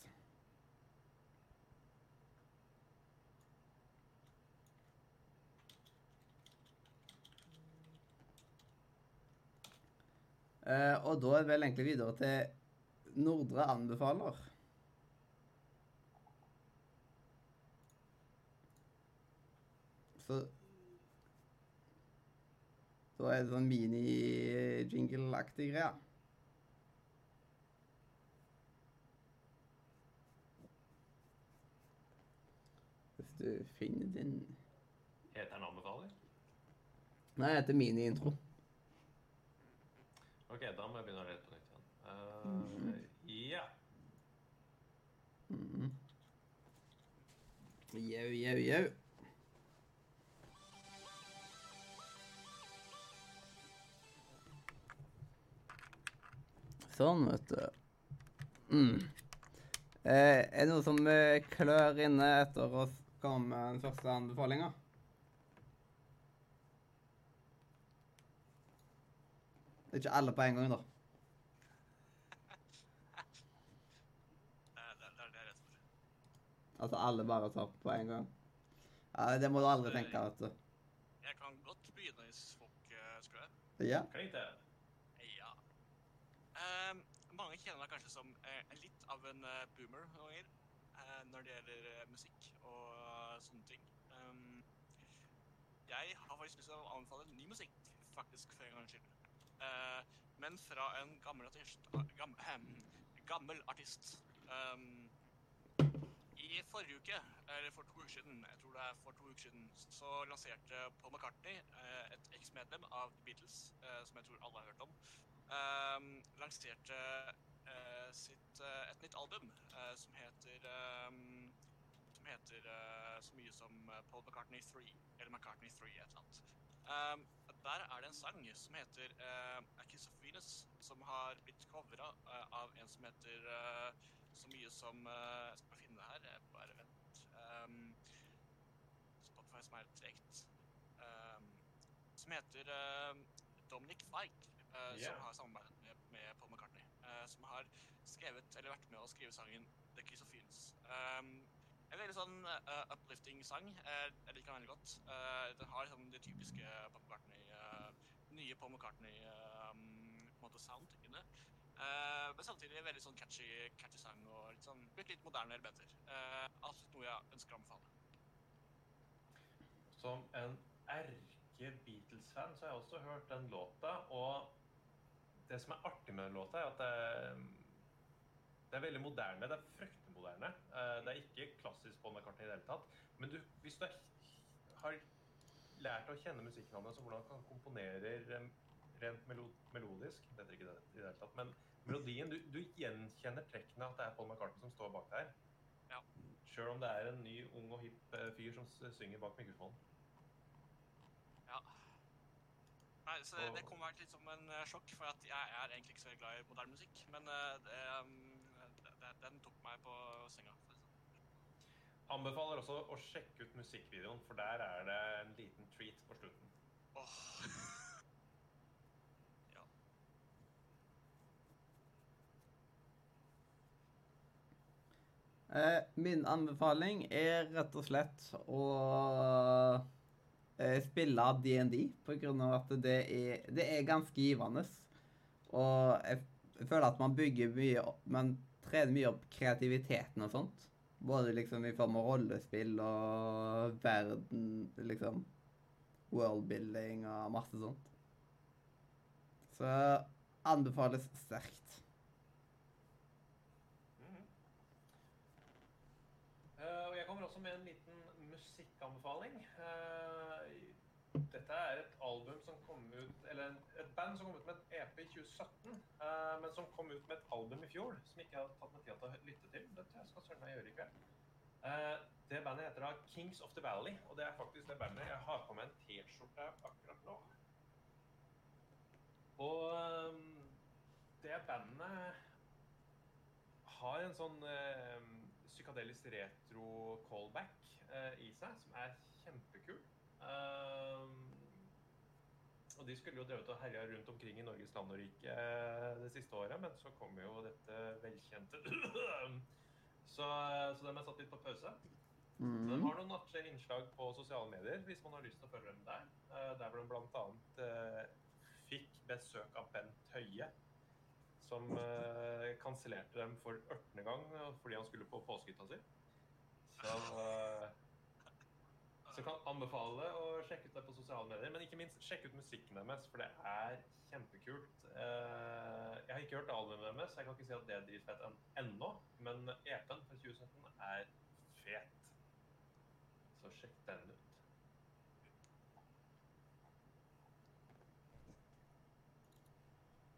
Uh, og da er det vel egentlig videre til Nordre anbefaler. Så Da er det sånn mini-jingle-aktig greie. Hvis du finner din Heter den anbefaler? Nei, det heter mini-intro. Ok, da må jeg begynne å lete på nytt igjen. Eh, Ja. Mm. Jau, jau, jau. Sånn, vet du. Mm. Eh, er det noe som eh, klør inne etter å komme om den første anbefalinga? Det er ikke alle på en gang, da. Det det, det det jeg. Altså alle bare tar på en gang. Ja, det må du aldri tenke, vet du. Jeg kan godt begynne hvis folk uh, skal det. Ja. Klink det. Ja. Ehm, mange kjenner meg kanskje som uh, litt av en eh, boomer noen ganger uh, når det gjelder eh, musikk og eh, sånne ting. Um, jeg har faktisk lyst til å anbefale ny musikk, faktisk, for en gangs skyld. Uh, men fra en gammel artist. Gam, ehm, gammel artist. Um, I forrige uke, eller for to uker siden, jeg tror det er for to uker siden, så lanserte Paul McCartney, uh, et eksmedlem av The Beatles, uh, som jeg tror alle har hørt om, ehm, lanserte sitt, et nytt album som heter ehm, som heter uh, så mye som eh, Paul McCartney 3, eller McCartney 3, et eller annet. Um, der er det en sang som heter uh, A Kiss of Venus, som har blitt covra uh, av en som heter uh, så mye som Jeg skal finne det her, jeg bare vent. Um, Spotify som er tregt. Um, som heter Dominic eh, Ja. som har samarbeidet med, med Paul McCartney. som har skrevet, eller vært med å skrive sangen The Kiss of Venus. Um, en veldig sånn uh, uplifting sang. Uh, jeg liker den veldig godt. Uh, den har sånn, det typiske Paul McCartney, nye Paul McCartney eh, på en måte sound inni det. Men samtidig veldig sånn catchy, catchy sang og litt sånn blitt litt moderne elementer. Absolutt noe jeg ønsker å anbefale. Som en erke-Beatles-fan så har jeg også hørt den låta, og det som er artig med den låta, er at det, det er veldig moderne. Det er fryktelig moderne. Eh, Det er ikke klassisk McCartney i det hele tatt. Men du, hvis du har lært å kjenne musikken hans, og hvordan han komponerer rent melodisk Det heter ikke det i det hele tatt, men melodien Du, du gjenkjenner trekkene at det er Paul McCartney som står bak der. Ja. Sjøl om det er en ny, ung og hipp eh, fyr som synger bak mikrofonen. Ja. Nei, så det, det kom vært litt som en eh, sjokk, for at jeg er egentlig ikke så glad i moderne musikk. Men det, um, den tok meg på senga. sånn. Anbefaler også å sjekke ut musikkvideoen, for der er det en liten treat på slutten. Åh. ja. Eh, min anbefaling er rett og slett å eh, spille DND, på grunn av at det er, det er ganske givende. Og jeg, jeg føler at man bygger mye opp Man trener mye opp kreativiteten og sånt. Både liksom i form av rollespill og verden, liksom Worldbuilding og masse sånt. Så anbefales sterkt. Mm -hmm. uh, og jeg kommer også med en liten musikkanbefaling. Eh, dette er et album som kom ut Eller et band som kom ut med et EP i 2017, uh, men som kom ut med et album i fjor som ikke har tatt meg tid til å lytte til. Det tror jeg skal søren meg gjøre i kveld. Uh, det bandet heter da Kings of the Valley, og det er faktisk det bandet jeg har på meg en T-skjorte akkurat nå. Og um, det bandet har en sånn uh, psykadelisk retro callback uh, i seg, som er kjempekul. Ehm, og de skulle jo drevet og herja rundt omkring i Norges land og rike eh, det siste året, men så kom jo dette velkjente Så, så dem er satt litt på pause. De Mhm. har noen nattlige innslag på sosiale medier hvis man har lyst til å følge dem der. Eh, Der hvor de bl.a. Uh, fikk besøk av Bent Høie, som kansellerte dem for 18. gang eh, fordi han skulle på påskehytta si. Så, så kan anbefale å sjekke ut det på sosiale medier. Men ikke minst sjekk ut musikken deres, for det er kjempekult. Eh, jeg har ikke hørt albumet deres, jeg kan ikke si at det er dritfett en, ennå. Men EP-en fra 2017 er fet. Så sjekk den ut.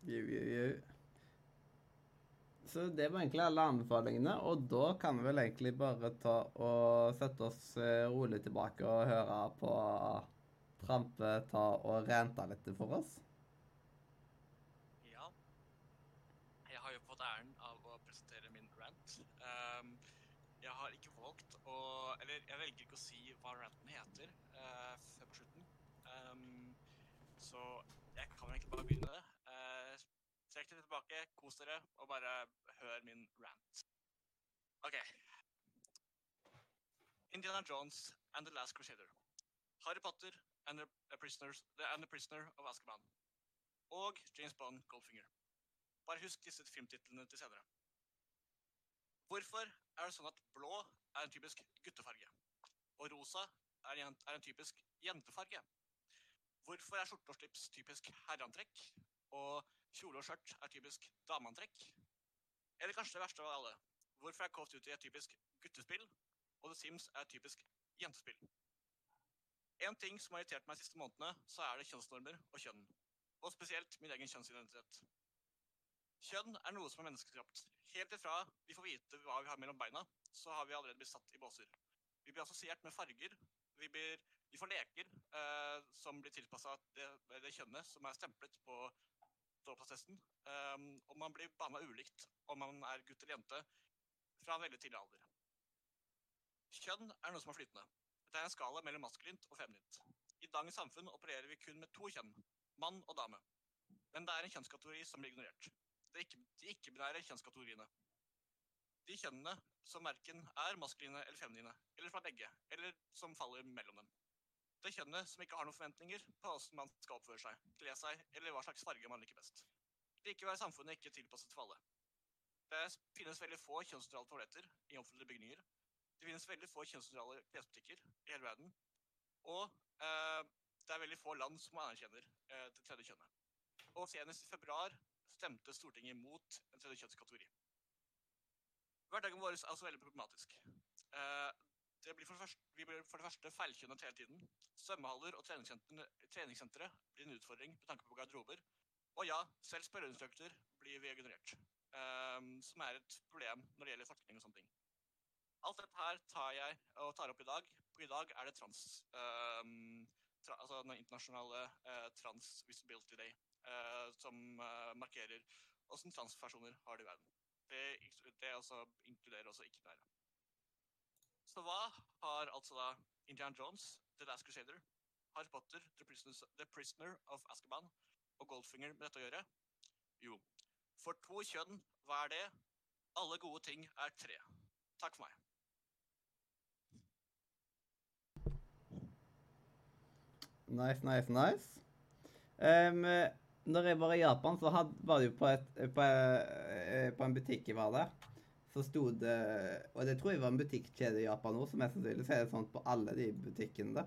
Jau, jau, jau. Så det var egentlig alle anbefalingene, og da kan vi vel egentlig bare ta og sette oss eh, rolig tilbake og høre på Trampe ta og rente litt for oss. Ja. Jeg har jo fått æren av å presentere min rant. Um, jeg har ikke valgt å Eller jeg velger ikke å si hva ranten heter uh, før på slutten. Um, så jeg kan egentlig bare begynne. Trekk dere tilbake, kos dere, og bare hør min rant. OK. Indiana Jones and the Last Crusader. Harry Potter and the, and the Prisoner of Azkaban. Og James Bond Goldfinger. Bare husk disse filmtitlene til senere. Hvorfor er det sånn at blå er en typisk guttefarge, og rosa er en, er en typisk jentefarge? Hvorfor er skjorte og slips typisk herreantrekk, og kjole og skjørt er typisk dameantrekk? Eller kanskje det verste av alle, hvorfor er Call of Duty et typisk guttespill, og The Sims er et typisk jentespill? En ting som har irritert meg de siste månedene, så er det kjønnsnormer og kjønn. Og spesielt min egen kjønnsidentitet. Kjønn er noe som er menneskeskapt. Helt ifra vi får vite hva vi har mellom beina, så har vi allerede blitt satt i båser. Vi blir assosiert med farger. Vi, blir, vi får leker eh, som blir tilpassa det, det kjønnet som er stemplet på dåpsattesten. Um, og man blir behandla ulikt om man er gutt eller jente fra en veldig tidlig alder. Kjønn er noe som er flytende. Det er en skala mellom maskulint og feminint. I dagens samfunn opererer vi kun med to kjønn, mann og dame. Men det er en kjønnskategori som blir ignorert. Er de ikke-binære kjønnskategoriene. De kjønnene som verken er maskuline eller feminine, eller fra begge, eller som faller mellom dem. Det kjønnet som ikke har noen forventninger på hvordan man skal oppføre seg, kle seg, eller hva slags farge man liker best. Likevel er samfunnet ikke tilpasset for alle. Det finnes veldig få kjønnsnøytrale toaletter i offentlige bygninger. Det finnes veldig få kjønnsnøytrale klesbutikker i hele verden. Og eh, det er veldig få land som anerkjenner eh, det tredje kjønnet. Og senest i februar stemte Stortinget mot en tredje kjønnskategori. Hverdagen vår er altså veldig problematisk. Eh, det blir for første, vi blir for det første feilkjønnet hele tiden. Svømmehaller og treningssentre, blir en utfordring med tanke på garderober. Og ja, selv spørreinstrukter blir vi generert. eh, som er et problem når det gjelder forskning og sånne ting. Alt dette her tar jeg og tar opp i dag, for i dag er det trans... um, tra, altså den internasjonale uh, Trans Visibility Day, uh, som uh, markerer hvordan transpersoner har det i verden. Det, det også inkluderer også ikke-binære. Så hva har altså da Indiana Jones, The Last Crusader, Harry Potter, The Prisoner, The Prisoner of Azkaban og Goldfinger med dette å gjøre? Jo, for to kjønn, hva er det? Alle gode ting er tre. Takk for meg. Nice, nice, nice. Um, når jeg var i Japan, så had, var det jo på, et, på, eh, på en butikk jeg var der, så sto det Og det tror jeg var en butikkjede i Japan òg, så mest sannsynlig så er det sånn på alle de butikkene da.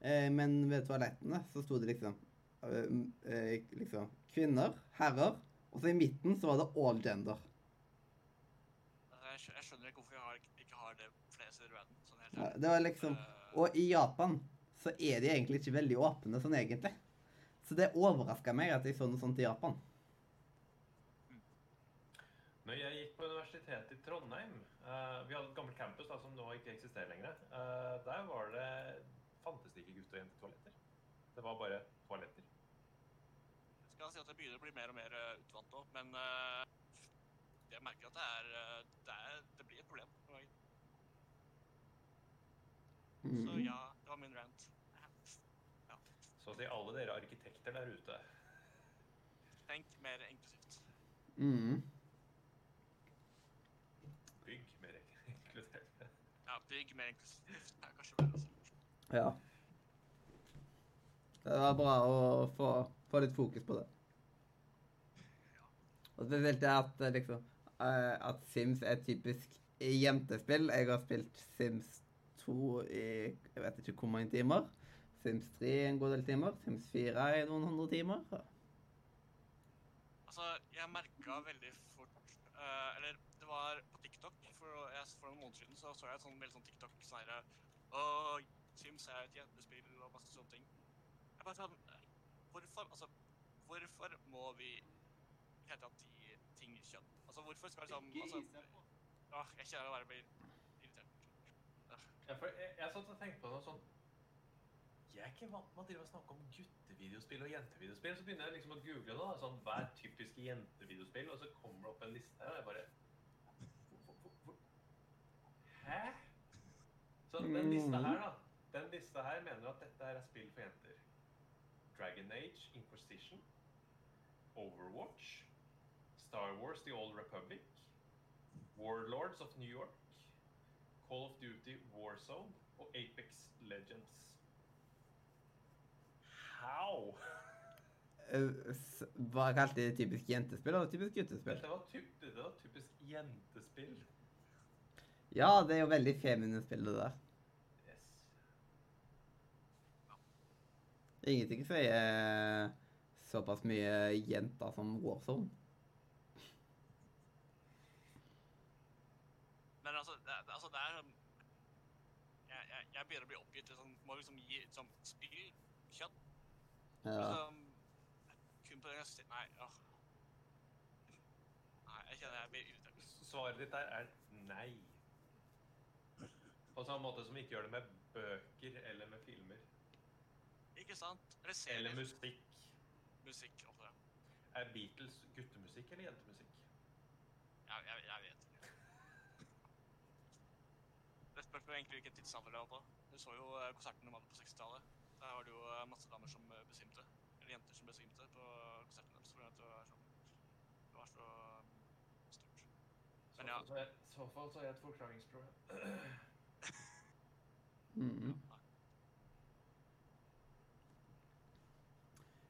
Eh, men ved toalettene så sto det liksom eh, eh, liksom kvinner, herrer, og så i midten så var det all gender. Jeg skjønner ikke hvorfor vi har, ikke har det flere steder i verden. Sånn helt Ja. Det var liksom Og i Japan så er de egentlig ikke veldig åpne sånn egentlig. Så det overraska meg at jeg så noe sånt i Japan. Når jeg gikk på universitetet i Trondheim uh, Vi hadde et gammelt campus da, som nå ikke eksisterer lenger. Uh, der var det fantes det ikke gutte- og jentetoaletter. Det var bare toaletter. Jeg skal si at det begynner å bli mer og mer eh, utvant òg, men uh, jeg merker at det er, det, er, det blir et problem. Mm. Så ja, det var min rant. Så til alle dere arkitekter der ute Tenk mer inklusivt. Mm. Bygg mer inkludert. Ja, bygg mer inklusivt. Det er kanskje bedre. Ja. Det var bra å få, få litt fokus på det. Og spesielt det at eh, liksom eh, At Sims er et typisk jentespill. Jeg har spilt Sims 2 i jeg vet ikke hvor mange timer. Sims 3 en god del timer. Sims 4 i noen hundre timer. Altså, jeg merka veldig fort uh, Eller det var på TikTok for, jeg, for noen måneder siden så, så jeg et sånn, veldig sånn TikTok sånn herre Å, Sims er et jentespill og masse sånne ting. Jeg bare sånn Hvorfor Altså, hvorfor må vi i det hele tatt gi ting kjønn? Altså, hvorfor skal liksom altså, Åh, jeg kjenner å bare blir irritert. Ja, for jeg, jeg satt og tenkte på noe sånn Jeg er ikke vant med å snakke om guttevideospill og jentevideospill. Så begynner jeg liksom å google da, sånn, hva er typiske jentevideospill, og så kommer det opp en liste her, og jeg bare Hæ? Så den lista her, da. Den lista her mener at dette er spill for jenter. Dragon Age, Inquisition, Overwatch, Star Wars The Old Republic, Warlords of New York, Call of Duty Warzone og Apex Legends. How? Eh, Hva kalte de typisk jentespill eller typisk guttespill? Dette var, typ, det var typisk jentespill. Ja, det er jo veldig feminine spill, det der. Yes. Ingenting sier såpass mye jenter som Warzone. Men altså, det, det- altså, det er sånn jeg, jeg, jeg begynner å bli oppgitt. Liksom, må liksom gi sånn spill. Ja. Liksom, kun på den jeg Nei, åh. Nei, jeg kjenner jeg blir irritert. Svaret ditt der er nei. På samme måte som vi ikke gjør det med bøker eller med filmer. Ikke sant? Eller serier. Eller musikk. Musikk. Ja. Er Beatles guttemusikk eller jentemusikk? Jeg, jeg, jeg vet ikke. Det spørs egentlig hvilken tidsalder det var på. Du så jo eh, konserten de hadde på 60-tallet. Der var det jo eh, masse damer som eh, besvimte. Eller jenter som besvimte på konserten deres. fordi at det var, sånn, det var så um, stort. Men ja. I så fall så er jeg et forklaringsproblem. Mm.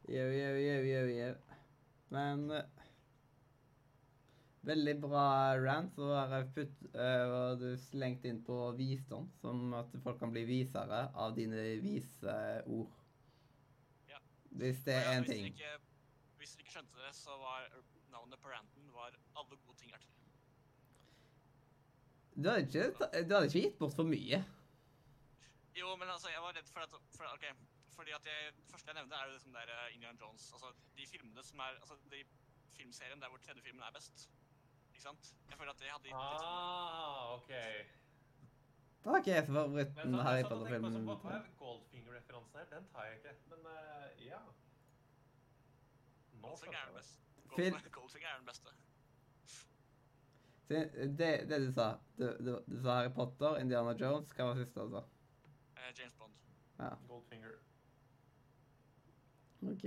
Jau, jau, jau, jau, jau. Men eh, Veldig bra rant. Så har jeg putt, uh, du slengt inn på visdom, som at folk kan bli visere av dine vise ord. Ja. Hvis det er én ja, ting. Ikke, hvis dere ikke skjønte det, så var navnet på ranten var 'Alle gode ting er til'. Du hadde ikke, du hadde ikke gitt bort for mye. Jo, men altså, jeg var redd for at for, ok, Fordi at jeg, det første jeg nevnte, er jo som der uh, Indiana Jones. Altså, de filmene som er Altså, de filmserien der hvor tredje filmen er best. Ikke sant? Jeg føler at det hadde gitt sånn- Ah, OK. Da har ikke jeg favoritten så, Harry Potter-filmen. hva er Goldfinger-referansen her? Den tar jeg ikke. Men uh, ja. Nå Goldfinger er den beste. Goldfinger, Goldfinger er den beste. Så Det, det du sa du, du, du sa Harry Potter, Indiana Jones. Hva var siste, altså? Eh, James Bond. Ja, Goldfinger. OK.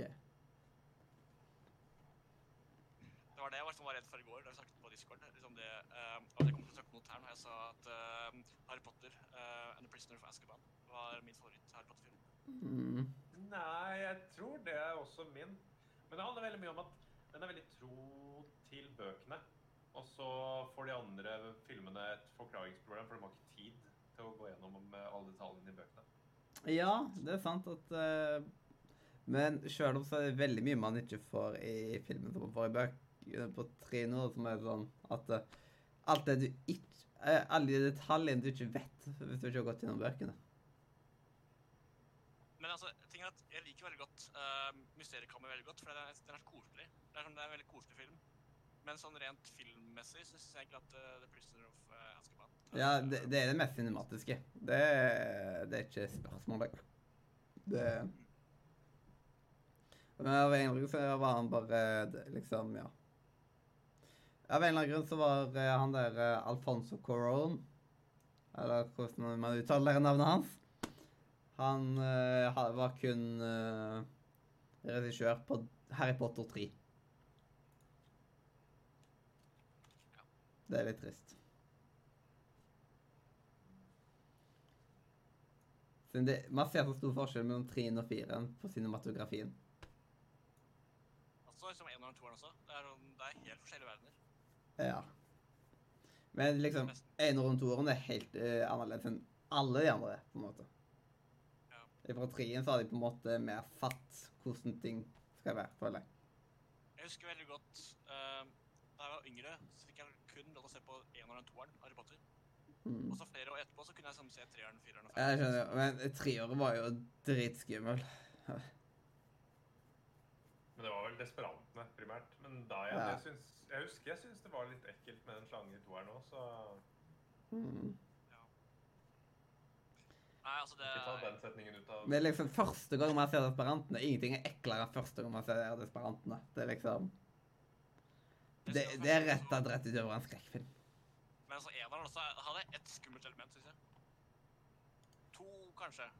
Det var det jeg var, som var redd for i går da vi snakket Discord. Liksom det, uh, og jeg kom til å snakke mot her når jeg sa at uh, Harry Potter uh, and the Prisoner of Azkaban var min favoritt-Harry Potter-film. Mm. Nei, jeg tror det er også min. Men det handler veldig mye om at den er veldig tro til bøkene. Og så får de andre filmene et forklaringsproblem, for de har ikke tid til å gå gjennom eh, alle detaljene i bøkene. Ja, det er sant at uh, Men sjøl om så er det veldig mye man ikke får i filmen som man får i bøk på Trino, som er sånn at eh, alt det du ikke eh, Alle de detaljene du ikke vet hvis du ikke har gått gjennom bøkene. Men altså, ting er at jeg liker veldig godt uh, Mysteriekammer veldig godt, for den er, den er koselig. Det er, sånn, det er en veldig koselig film. Men sånn rent filmmessig så syns jeg egentlig at uh, The Prisoner of uh, Azkaban Ja, det, det er det mest cinematiske. Det, det er ikke spørsmål, det. det Men av en grunn så var han bare liksom, ja. Av en eller annen grunn så var eh, han der eh, Alfonso Corone Eller hvordan man uttaler navnet hans. Han eh, var kun uh, regissør på Harry Potter 3. Det er litt trist. Det, man ser så stor forskjell mellom 3 og 4 på cinematografien. Altså, som 1 og toeren også. Det er, det er helt forskjellig verdener. Ja. Men liksom, eneren og toeren er helt eh, annerledes enn alle de andre, på en måte. Ja. Fra treen så har de på en måte mer fatt hvordan ting skal være, føler jeg. Jeg husker veldig godt uh, da jeg var yngre, så fikk jeg kun lov til å se på eneren og toeren, Harry Potter. Mm. Og så flere år etterpå så kunne jeg liksom se treeren, fireren og Jeg femeren. skjønner, men treeren var jo dritskummel. Men det var vel Desperantene primært. Men da igjen, Ja. jeg, syns, jeg husker jeg syns det var litt ekkelt med den slangen i toeren òg, så Mm. Nei, altså det ikke ta den setningen ut av Men liksom første gang man ser Desperantene Ingenting er eklere enn første gang man ser Desperantene. Det er liksom Det, det er rett og slett rett utover en skrekkfilm. Men altså, eneren også er- hadde ett skummelt element, syns jeg. To, kanskje.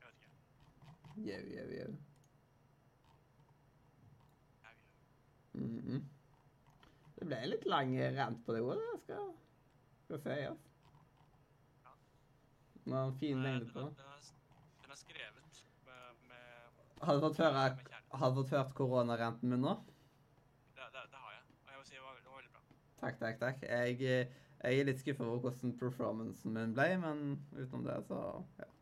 Jeg vet ikke. Jau, yo, yo. Mm. Mhm. Det ble en litt lang rant på det ordet, det skal, skal sies. Ja. Det var en fin lengde på det. Den er, skrevet med, med, Har du fått høre, koronaranten min nå? Det, det, det har jeg. Og jeg vil si det var, det var veldig bra. Takk, takk, takk. Jeg, eh, jeg er litt skuffa over hvordan performancen min ble, men utenom det, så. Ja.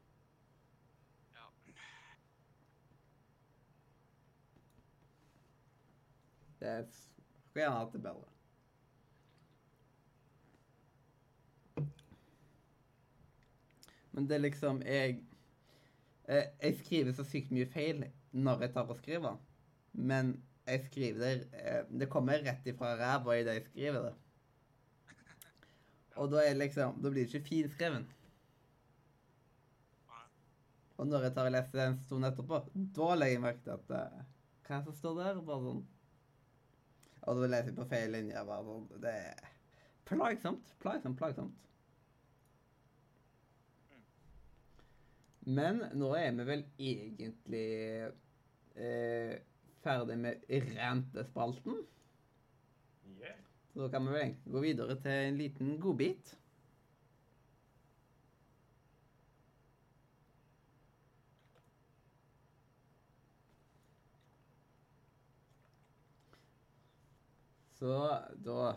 Det skulle gjerne hatt det bedre. Men det er liksom Jeg eh, Jeg skriver så sykt mye feil når jeg tar og skriver. Men jeg skriver det eh, Det kommer rett ifra ræva i det jeg skriver det. Og da er liksom Da blir det ikke finskreven. Og når jeg tar og leser en stund etterpå, da legger jeg merke til at eh, Hva er det som står der? Bare sånn Og da leser jeg på feil linje. Bare Det er plagsomt. Plagsomt, plagsomt. Men nå er vi vel egentlig eh, ferdig med rantespalten. Yeah. Så da kan vi vel egentlig gå videre til en liten godbit. Så da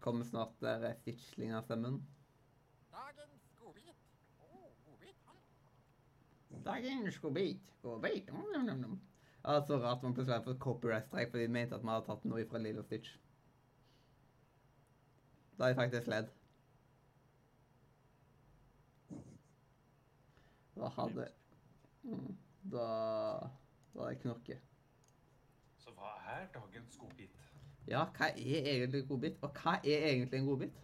kommer snart der Stitchling-stemmen. Dagens godbit. Å, godbit. han. Dagens godbit. Godbit. Mm, mm, mm, mm. Ja, så rart man plutselig har fått copyright-streik fordi de mente at vi hadde tatt noe fra Lilo Stitch. Da har jeg faktisk ledd. Da hadde mm, Da Da hadde jeg knokket. Så hva er dagens godbit? Ja, hva er egentlig en godbit? Og hva er egentlig en godbit?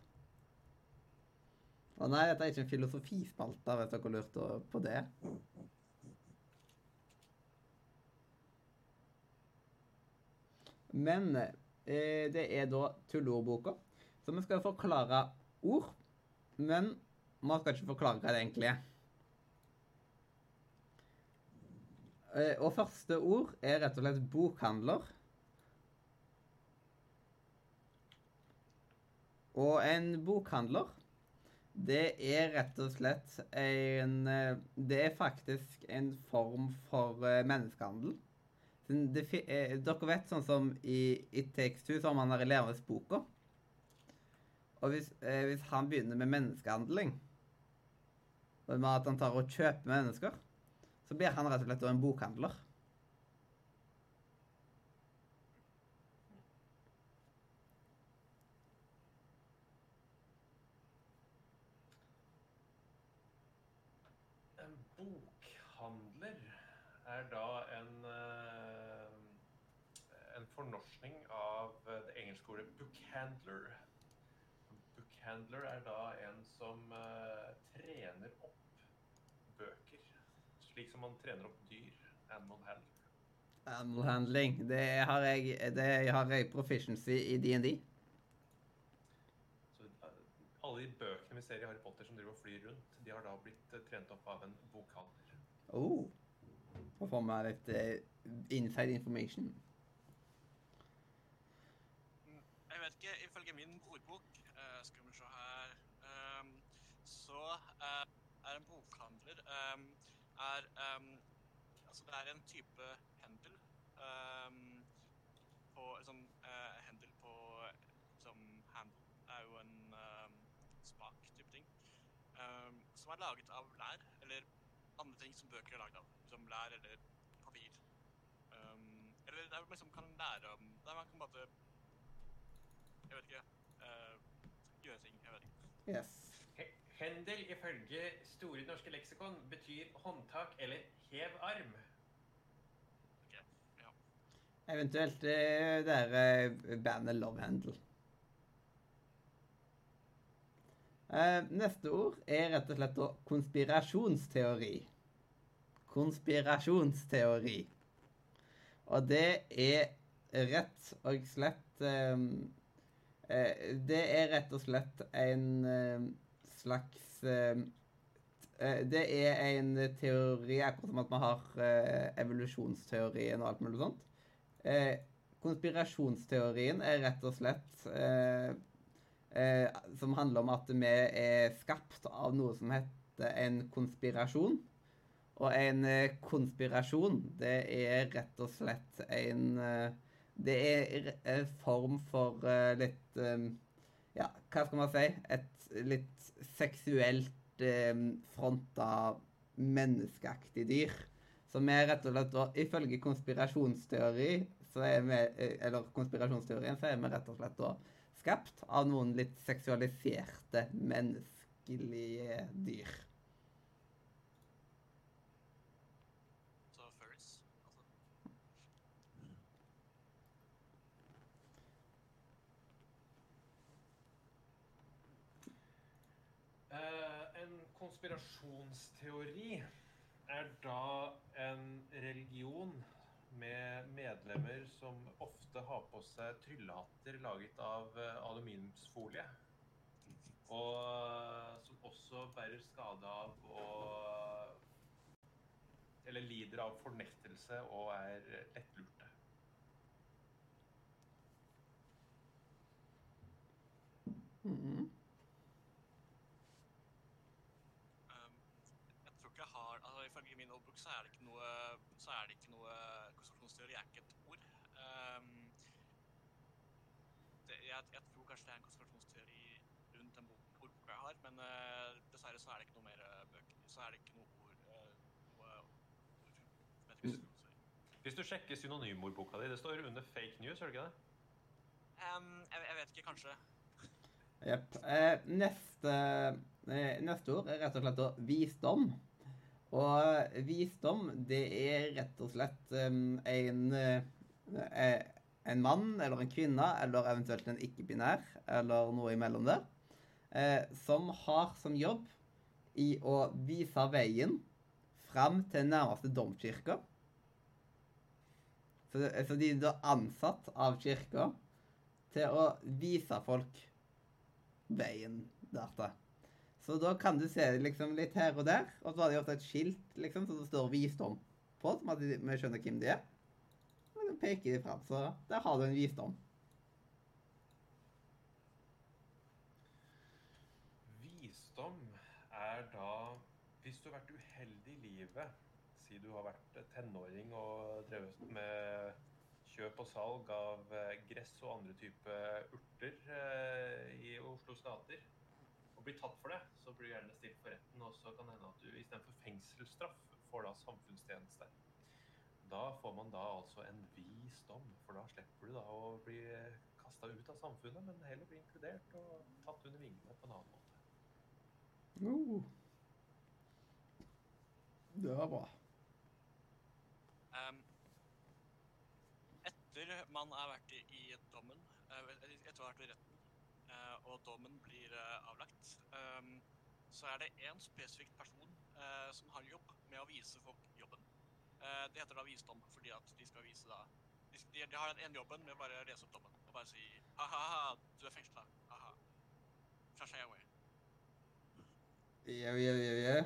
Å nei, dette er ikke en filosofispalte, Vet dere lurte på det. Men eh, det er da tullordboka. så vi skal forklare ord. Men man skal ikke forklare hva det egentlig er. Eh, og første ord er rett og slett bokhandler. Og en bokhandler, det er rett og slett en eh, Det er faktisk en form for eh, menneskehandel. Det, eh, dere vet sånn som i It Takes Two, så har man den levende boka. Og hvis, hvis han begynner med menneskehandling, og med at han tar og kjøper mennesker, så blir han rett og slett en bokhandler. En bokhandler er da en, eh, en fornorskning av eh, det engelske ordet bookhandler. Bookhandler er da en som uh, trener opp bøker, slik som man trener opp dyr. Animal handler. Animal handling. Det har jeg, det har jeg proficiency i DND. Eh, alle de bøkene vi ser i Harry Potter som driver og flyr rundt, de har da blitt trent opp av en bokhandler. Oh. få meg litt inside information. Jeg vet ikke, ifølge min ordbok, eh, skal vi se her, ehm, så eh, er en bokhandler ehm, er ehm, Altså, det er en type hendel ehm, på liksom eh, Hendel på som handle er jo en ehm, spak type ting. som er laget av lær, eller andre ting som bøker er laget av. Som lær eller papir. Eller der man liksom kan lære om Der man kan bare jeg vet ikke. Uh, gjøre ting. Jeg vet ikke. Yes. Hendel ifølge Store norske leksikon betyr håndtak eller hev arm. Ok, ja. Eventuelt eh, det er eh, bandet Love Handle. Eh, neste ord er rett og slett konspirasjonsteori. Konspirasjonsteori. Og det er rett og slett eh, eh, Det er rett og slett en eh, slags eh, eh, Det er en teori akkurat som at man har eh, evolusjonsteorien og alt mulig sånt. Eh, konspirasjonsteorien er rett og slett eh, eh, Som handler om at vi er skapt av noe som heter en konspirasjon. Og en eh, konspirasjon, det er rett og slett en eh, Det er en form for uh, litt um, Ja, hva skal man si? Et litt seksuelt um, fronta menneskeaktig dyr. Som er rett og slett og ifølge konspirasjonsteori, så er vi, eh, eller konspirasjonsteorien, så er vi rett og slett da skapt av noen litt seksualiserte menneskelige dyr. Så furries. Altså, Eh, en konspirasjonsteori er da en religion med medlemmer som ofte har på seg tryllehatter laget av eh, aluminiumsfolie. Og eh, som også bærer skade av og Eller lider av fornektelse og er lettlurte. Mhm. ehm, jeg tror ikke jeg har altså Ifølge så er det ikke noe så er det ikke noe konspirasjonsteori er ikke et ord. Um, det, jeg, jeg tror kanskje det er en konspirasjonsteori rundt den bok- ordboka jeg har, men uh, dessverre så er det ikke noe mer eh, bøker. Så er det ikke noe ord uh, noe ord som heter konspirasjonsteori. Hvis du sjekker synonymordboka di, det står under fake news, gjør det ikke det? Um, jeg, jeg vet ikke, kanskje. Jepp. Eh, neste, eh, neste ord er rett og slett da visdom. Og visdom, det er rett og slett em, en, eh, en mann eller en kvinne, eller eventuelt en ikke-binær, eller noe imellom der, eh, som har som jobb i å vise veien fram til nærmeste domkirke. Så, så de er da ansatt av kirka til å vise folk veien dertil. Så da kan du se liksom litt her og der, og så har de ofte et skilt liksom, som det står 'visdom' på, som at vi skjønner hvem de er. Og så peker de fram, så der har du en visdom. Visdom er da Hvis du har vært uheldig i livet, si du har vært tenåring og drevet med kjøp og salg av eh, gress og andre type urter eh, i Oslos gater, og blir tatt for det, så blir du gjerne stilt for retten, og så kan det hende at du istedenfor fengselsstraff får da samfunnstjeneste. Da får man da altså en vis dom, for da slipper du da å bli kasta ut av samfunnet, men heller bli inkludert og tatt under vingene på en annen måte. Uh. Det var bra. Um, etter man har vært i, i dommen, eh, etter å ha vært i retten, og dommen blir eh, avlagt, så er det én spesifikk person eh, som har jobb med å vise folk jobben. Eh, det heter da visdom, fordi at de skal vise da De, har den ene jobben med å bare lese opp dommen og bare si ha-ha, du er fengsla. Ha-ha. Shashayaway. Ja, ja, ja, ja.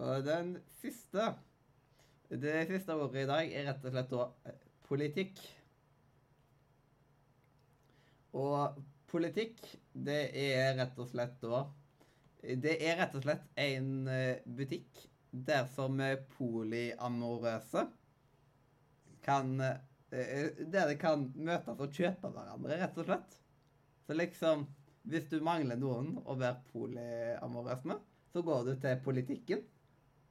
Og den siste Det siste ordet i dag er rett og slett da politikk. Og politikk, det er rett og slett da Det er rett og slett en eh, butikk der som eh, polyamorøse kan eh, Der de kan møtes og kjøpe hverandre, rett og slett. Så liksom Hvis du mangler noen å være polyamorøs med, så går du til politikken.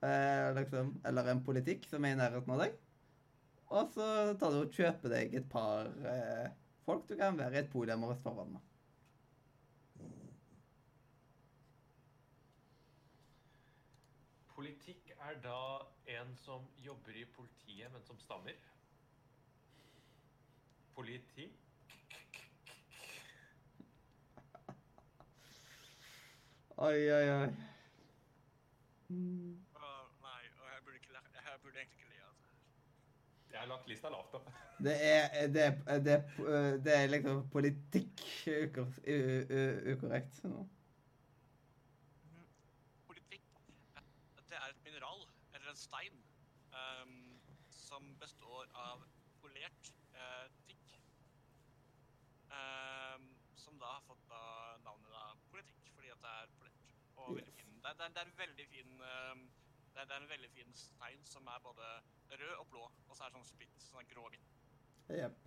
Eh, liksom, eller en politikk som er i nærheten av deg. Og så tar du og kjøper deg et par eh, folk du kan være i et polyamorøst forhold med. Politikk er da en som jobber i politiet, men som stammer. Politikk Oi, oi, oi. Åh, nei, jeg burde, ikke, jeg burde egentlig ikke le av det. Jeg har lagt lista lavt da. Det er, det, er- det, er- det er liksom politikk ukor- u- u- ukorrekt. nå. Politikk, eh, det er et mineral, eller en stein, um, som består av polert uh, tikk. Um, som da har fått da navnet da politikk, fordi at det er polert. Og veldig fin. Det, er- det, er- en veldig fin um, det, er, en veldig fin stein som er både rød og blå, og så er det sånn splitt, sånn grå-hvitt. Yep.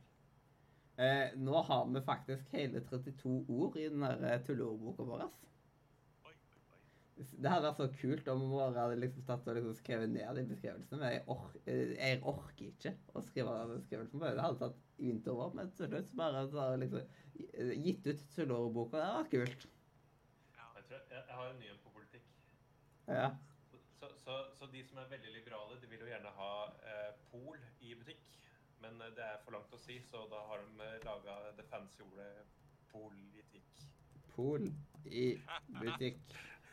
Eh, nå har vi faktisk hele 32 ord i den der eh, tulleordboka vår. ass. Oi, oi, oi. Det hadde vært så kult om bare hadde liksom tatt og liksom skrevet ned de beskrivelsene, men jeg, or jeg orker ikke å skrive beskrivelsen det. Hadde tatt vinterover, men til slutt bare så liksom gitt ut tulleordboka. Det var kult. Ja. Jeg, tror jeg, jeg har en ny en på politikk. Ja. Så, så, så de som er veldig liberale, de vil jo gjerne ha eh, pol i butikk. Men eh, det er for langt å si, så da har de eh, laga det fancy ordet politikk. Pol i butikk.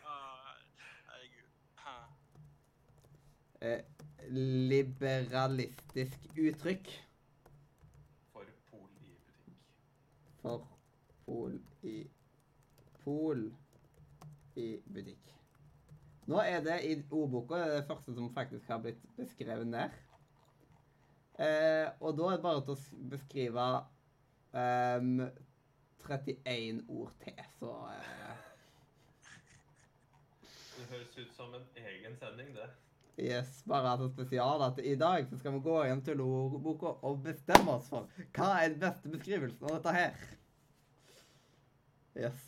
Herregud. Eh, liberalistisk uttrykk For pol i butikk. for pol i Pol i butikk. Nå er det i ordboka det, det første som faktisk har blitt beskrevet ned. Eh, og da er det bare til å beskrive ehm, 31 ord til, så eh, høres ut som en egen sending, det. Yes, bare at det spesial at i dag så skal vi gå igjen til ordboka og bestemme oss for hva er den beste beskrivelsen av dette her. Yes.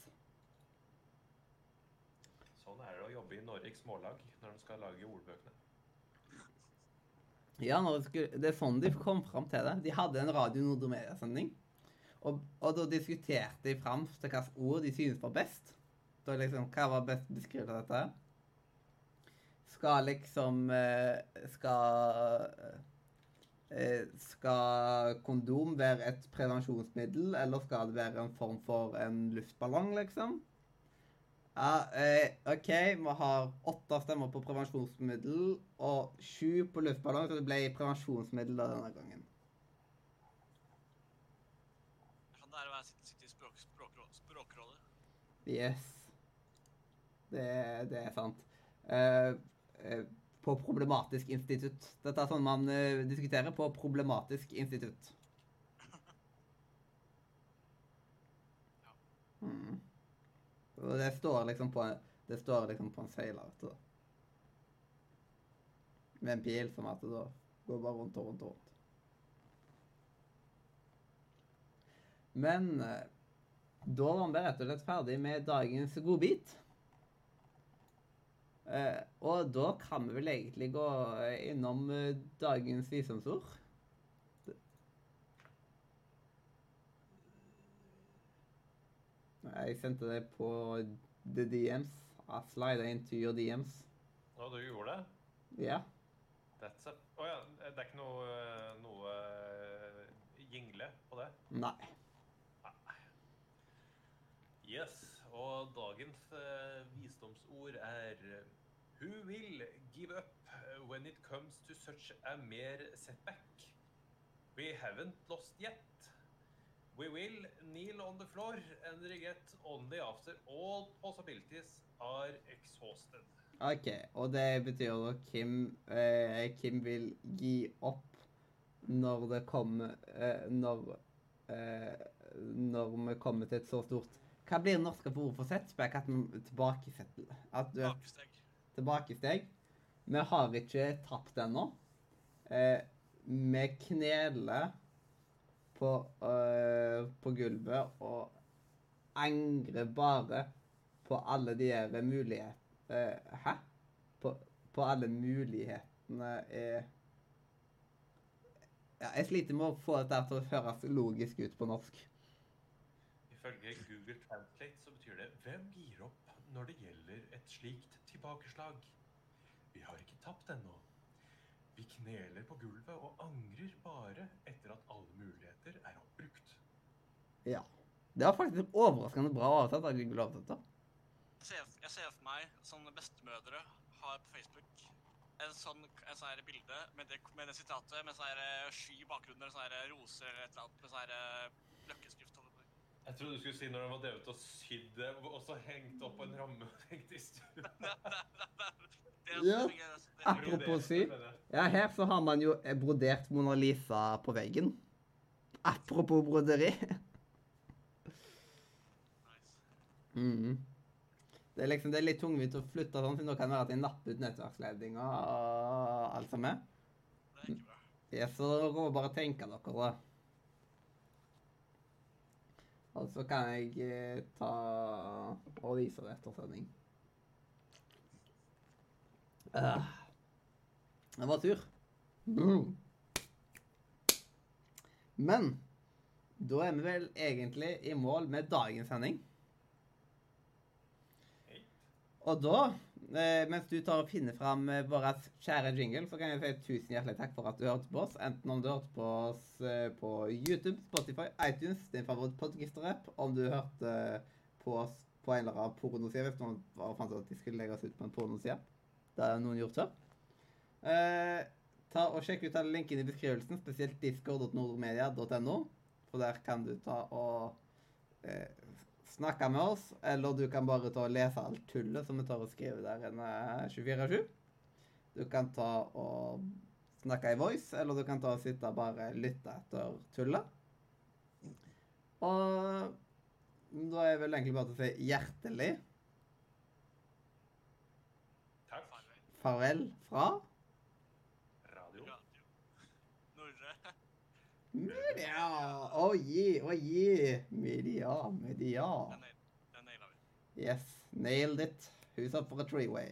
Sånn er det å jobbe i Norges Smålag når de skal lage ordbøkene. Ja, det, skulle, det er sånn de kom fram til det. De hadde en Radio Nordmedia-sending. Og, og da diskuterte de fram til hvilke ord de synes var best. Da liksom, Hva var best beskrivelse av dette? Skal liksom eh, Skal eh, Skal kondom være et prevensjonsmiddel, eller skal det være en form for en luftballong, liksom? Ja, eh, OK, vi har åtte stemmer på prevensjonsmiddel og sju på luftballong, så det ble prevensjonsmiddel da denne gangen. Kan det er å være sitte i språk, språkrå, språkrådet. Yes. Det, det er sant. Uh, på problematisk institutt. Dette er sånn man uh, diskuterer på problematisk institutt. Hmm. Og det står liksom på det står liksom på en du da. Med en pil som at det da går bare rundt og rundt og rundt. Men eh, da var vi rett og slett ferdig med dagens godbit. Eh, og da kan vi vel egentlig gå innom eh, dagens visdomsord. Jeg sendte det på the DMs. I slida into your DMs. Å, du gjorde det? Ja. That's a... Å ja, det er ikke noe, noe eh, jingle på det? Nei. Yes, og dagens eh, visdomsord er eh, Who will give up eh, when it comes to such a mere setback? We haven't lost yet. We will kneel on the floor and regret only after all possibilities are exhausted. OK. Og det betyr da Kim, eh, Kim vil gi opp når det kommer eh, Når eh, Når vi kommer til et så stort Hva blir det norske for ordet for setback? At vi tilbakesetter At du Baksteg. Tilbakesteg. Vi har ikke tapt ennå. Eh, vi kneler på, øh, på gulvet og angrer bare på alle de her mulighetene eh, Hæ? På, på alle mulighetene er ja, Jeg sliter med å få dette til å høres logisk ut på norsk. Ifølge Google Translate så betyr det Hvem gir opp når det gjelder et slikt tilbakeslag? Vi har ikke tapt ennå. Vi kneler på gulvet og angrer bare etter at alle muligheter er oppbrukt. Ja. Det var faktisk overraskende bra avtalt. Jeg ser, jeg ser for meg sånne bestemødre har på Facebook en sånn, en sånn her bilde med det, med det sitatet med sånn eh, sky i bakgrunnen sånn her roser eller et eller annet med sånn eh, løkkeskrift. Jeg trodde du skulle si når de var drevet og sydd og så hengt opp på en ramme og hengt i stuen. Ja. er- Apropos sy. Ja, her så har man jo brodert Mona Lisa på veggen. Apropos broderi. Mhm. Det er liksom det er litt tungvint å flytte sånn, for nå kan det være at de napper ut nettverksledninga og alt som er. Det er ikke bra. Ja, så dere må bare tenke dere det. Og så kan jeg eh, ta og vise det etter sending. Uh, det var tur. Mm. Men da er vi vel egentlig i mål med dagens sending. Og da, mens du tar og finner fram eh, vår kjære jingle, så kan jeg si tusen hjertelig takk for at du hørte på oss. Enten om du hørte på oss eh, på YouTube, Spotify, iTunes, din favoritt-podcaster-app, om du hørte på oss på en eller annen pornoside, hvis noen bare fant ut at de skulle legge oss ut på en pornoside. Det har noen gjort før. Eh, ta og Sjekk ut alle linkene i beskrivelsen, spesielt discord.nordmedia.no, for der kan du ta og eh, snakke med oss, eller du kan bare ta og lese alt tullet som vi tar og skriver der inne 24-7. Du kan ta og snakke i voice, eller du kan ta og sitte og bare lytte etter tullet. Og da er vel egentlig bare til å si hjertelig Takk. Farvel fra Media! Oh yeah, oh yeah. Media, media. Den naila vi. Yes, nailed it. Who's up for a three-way?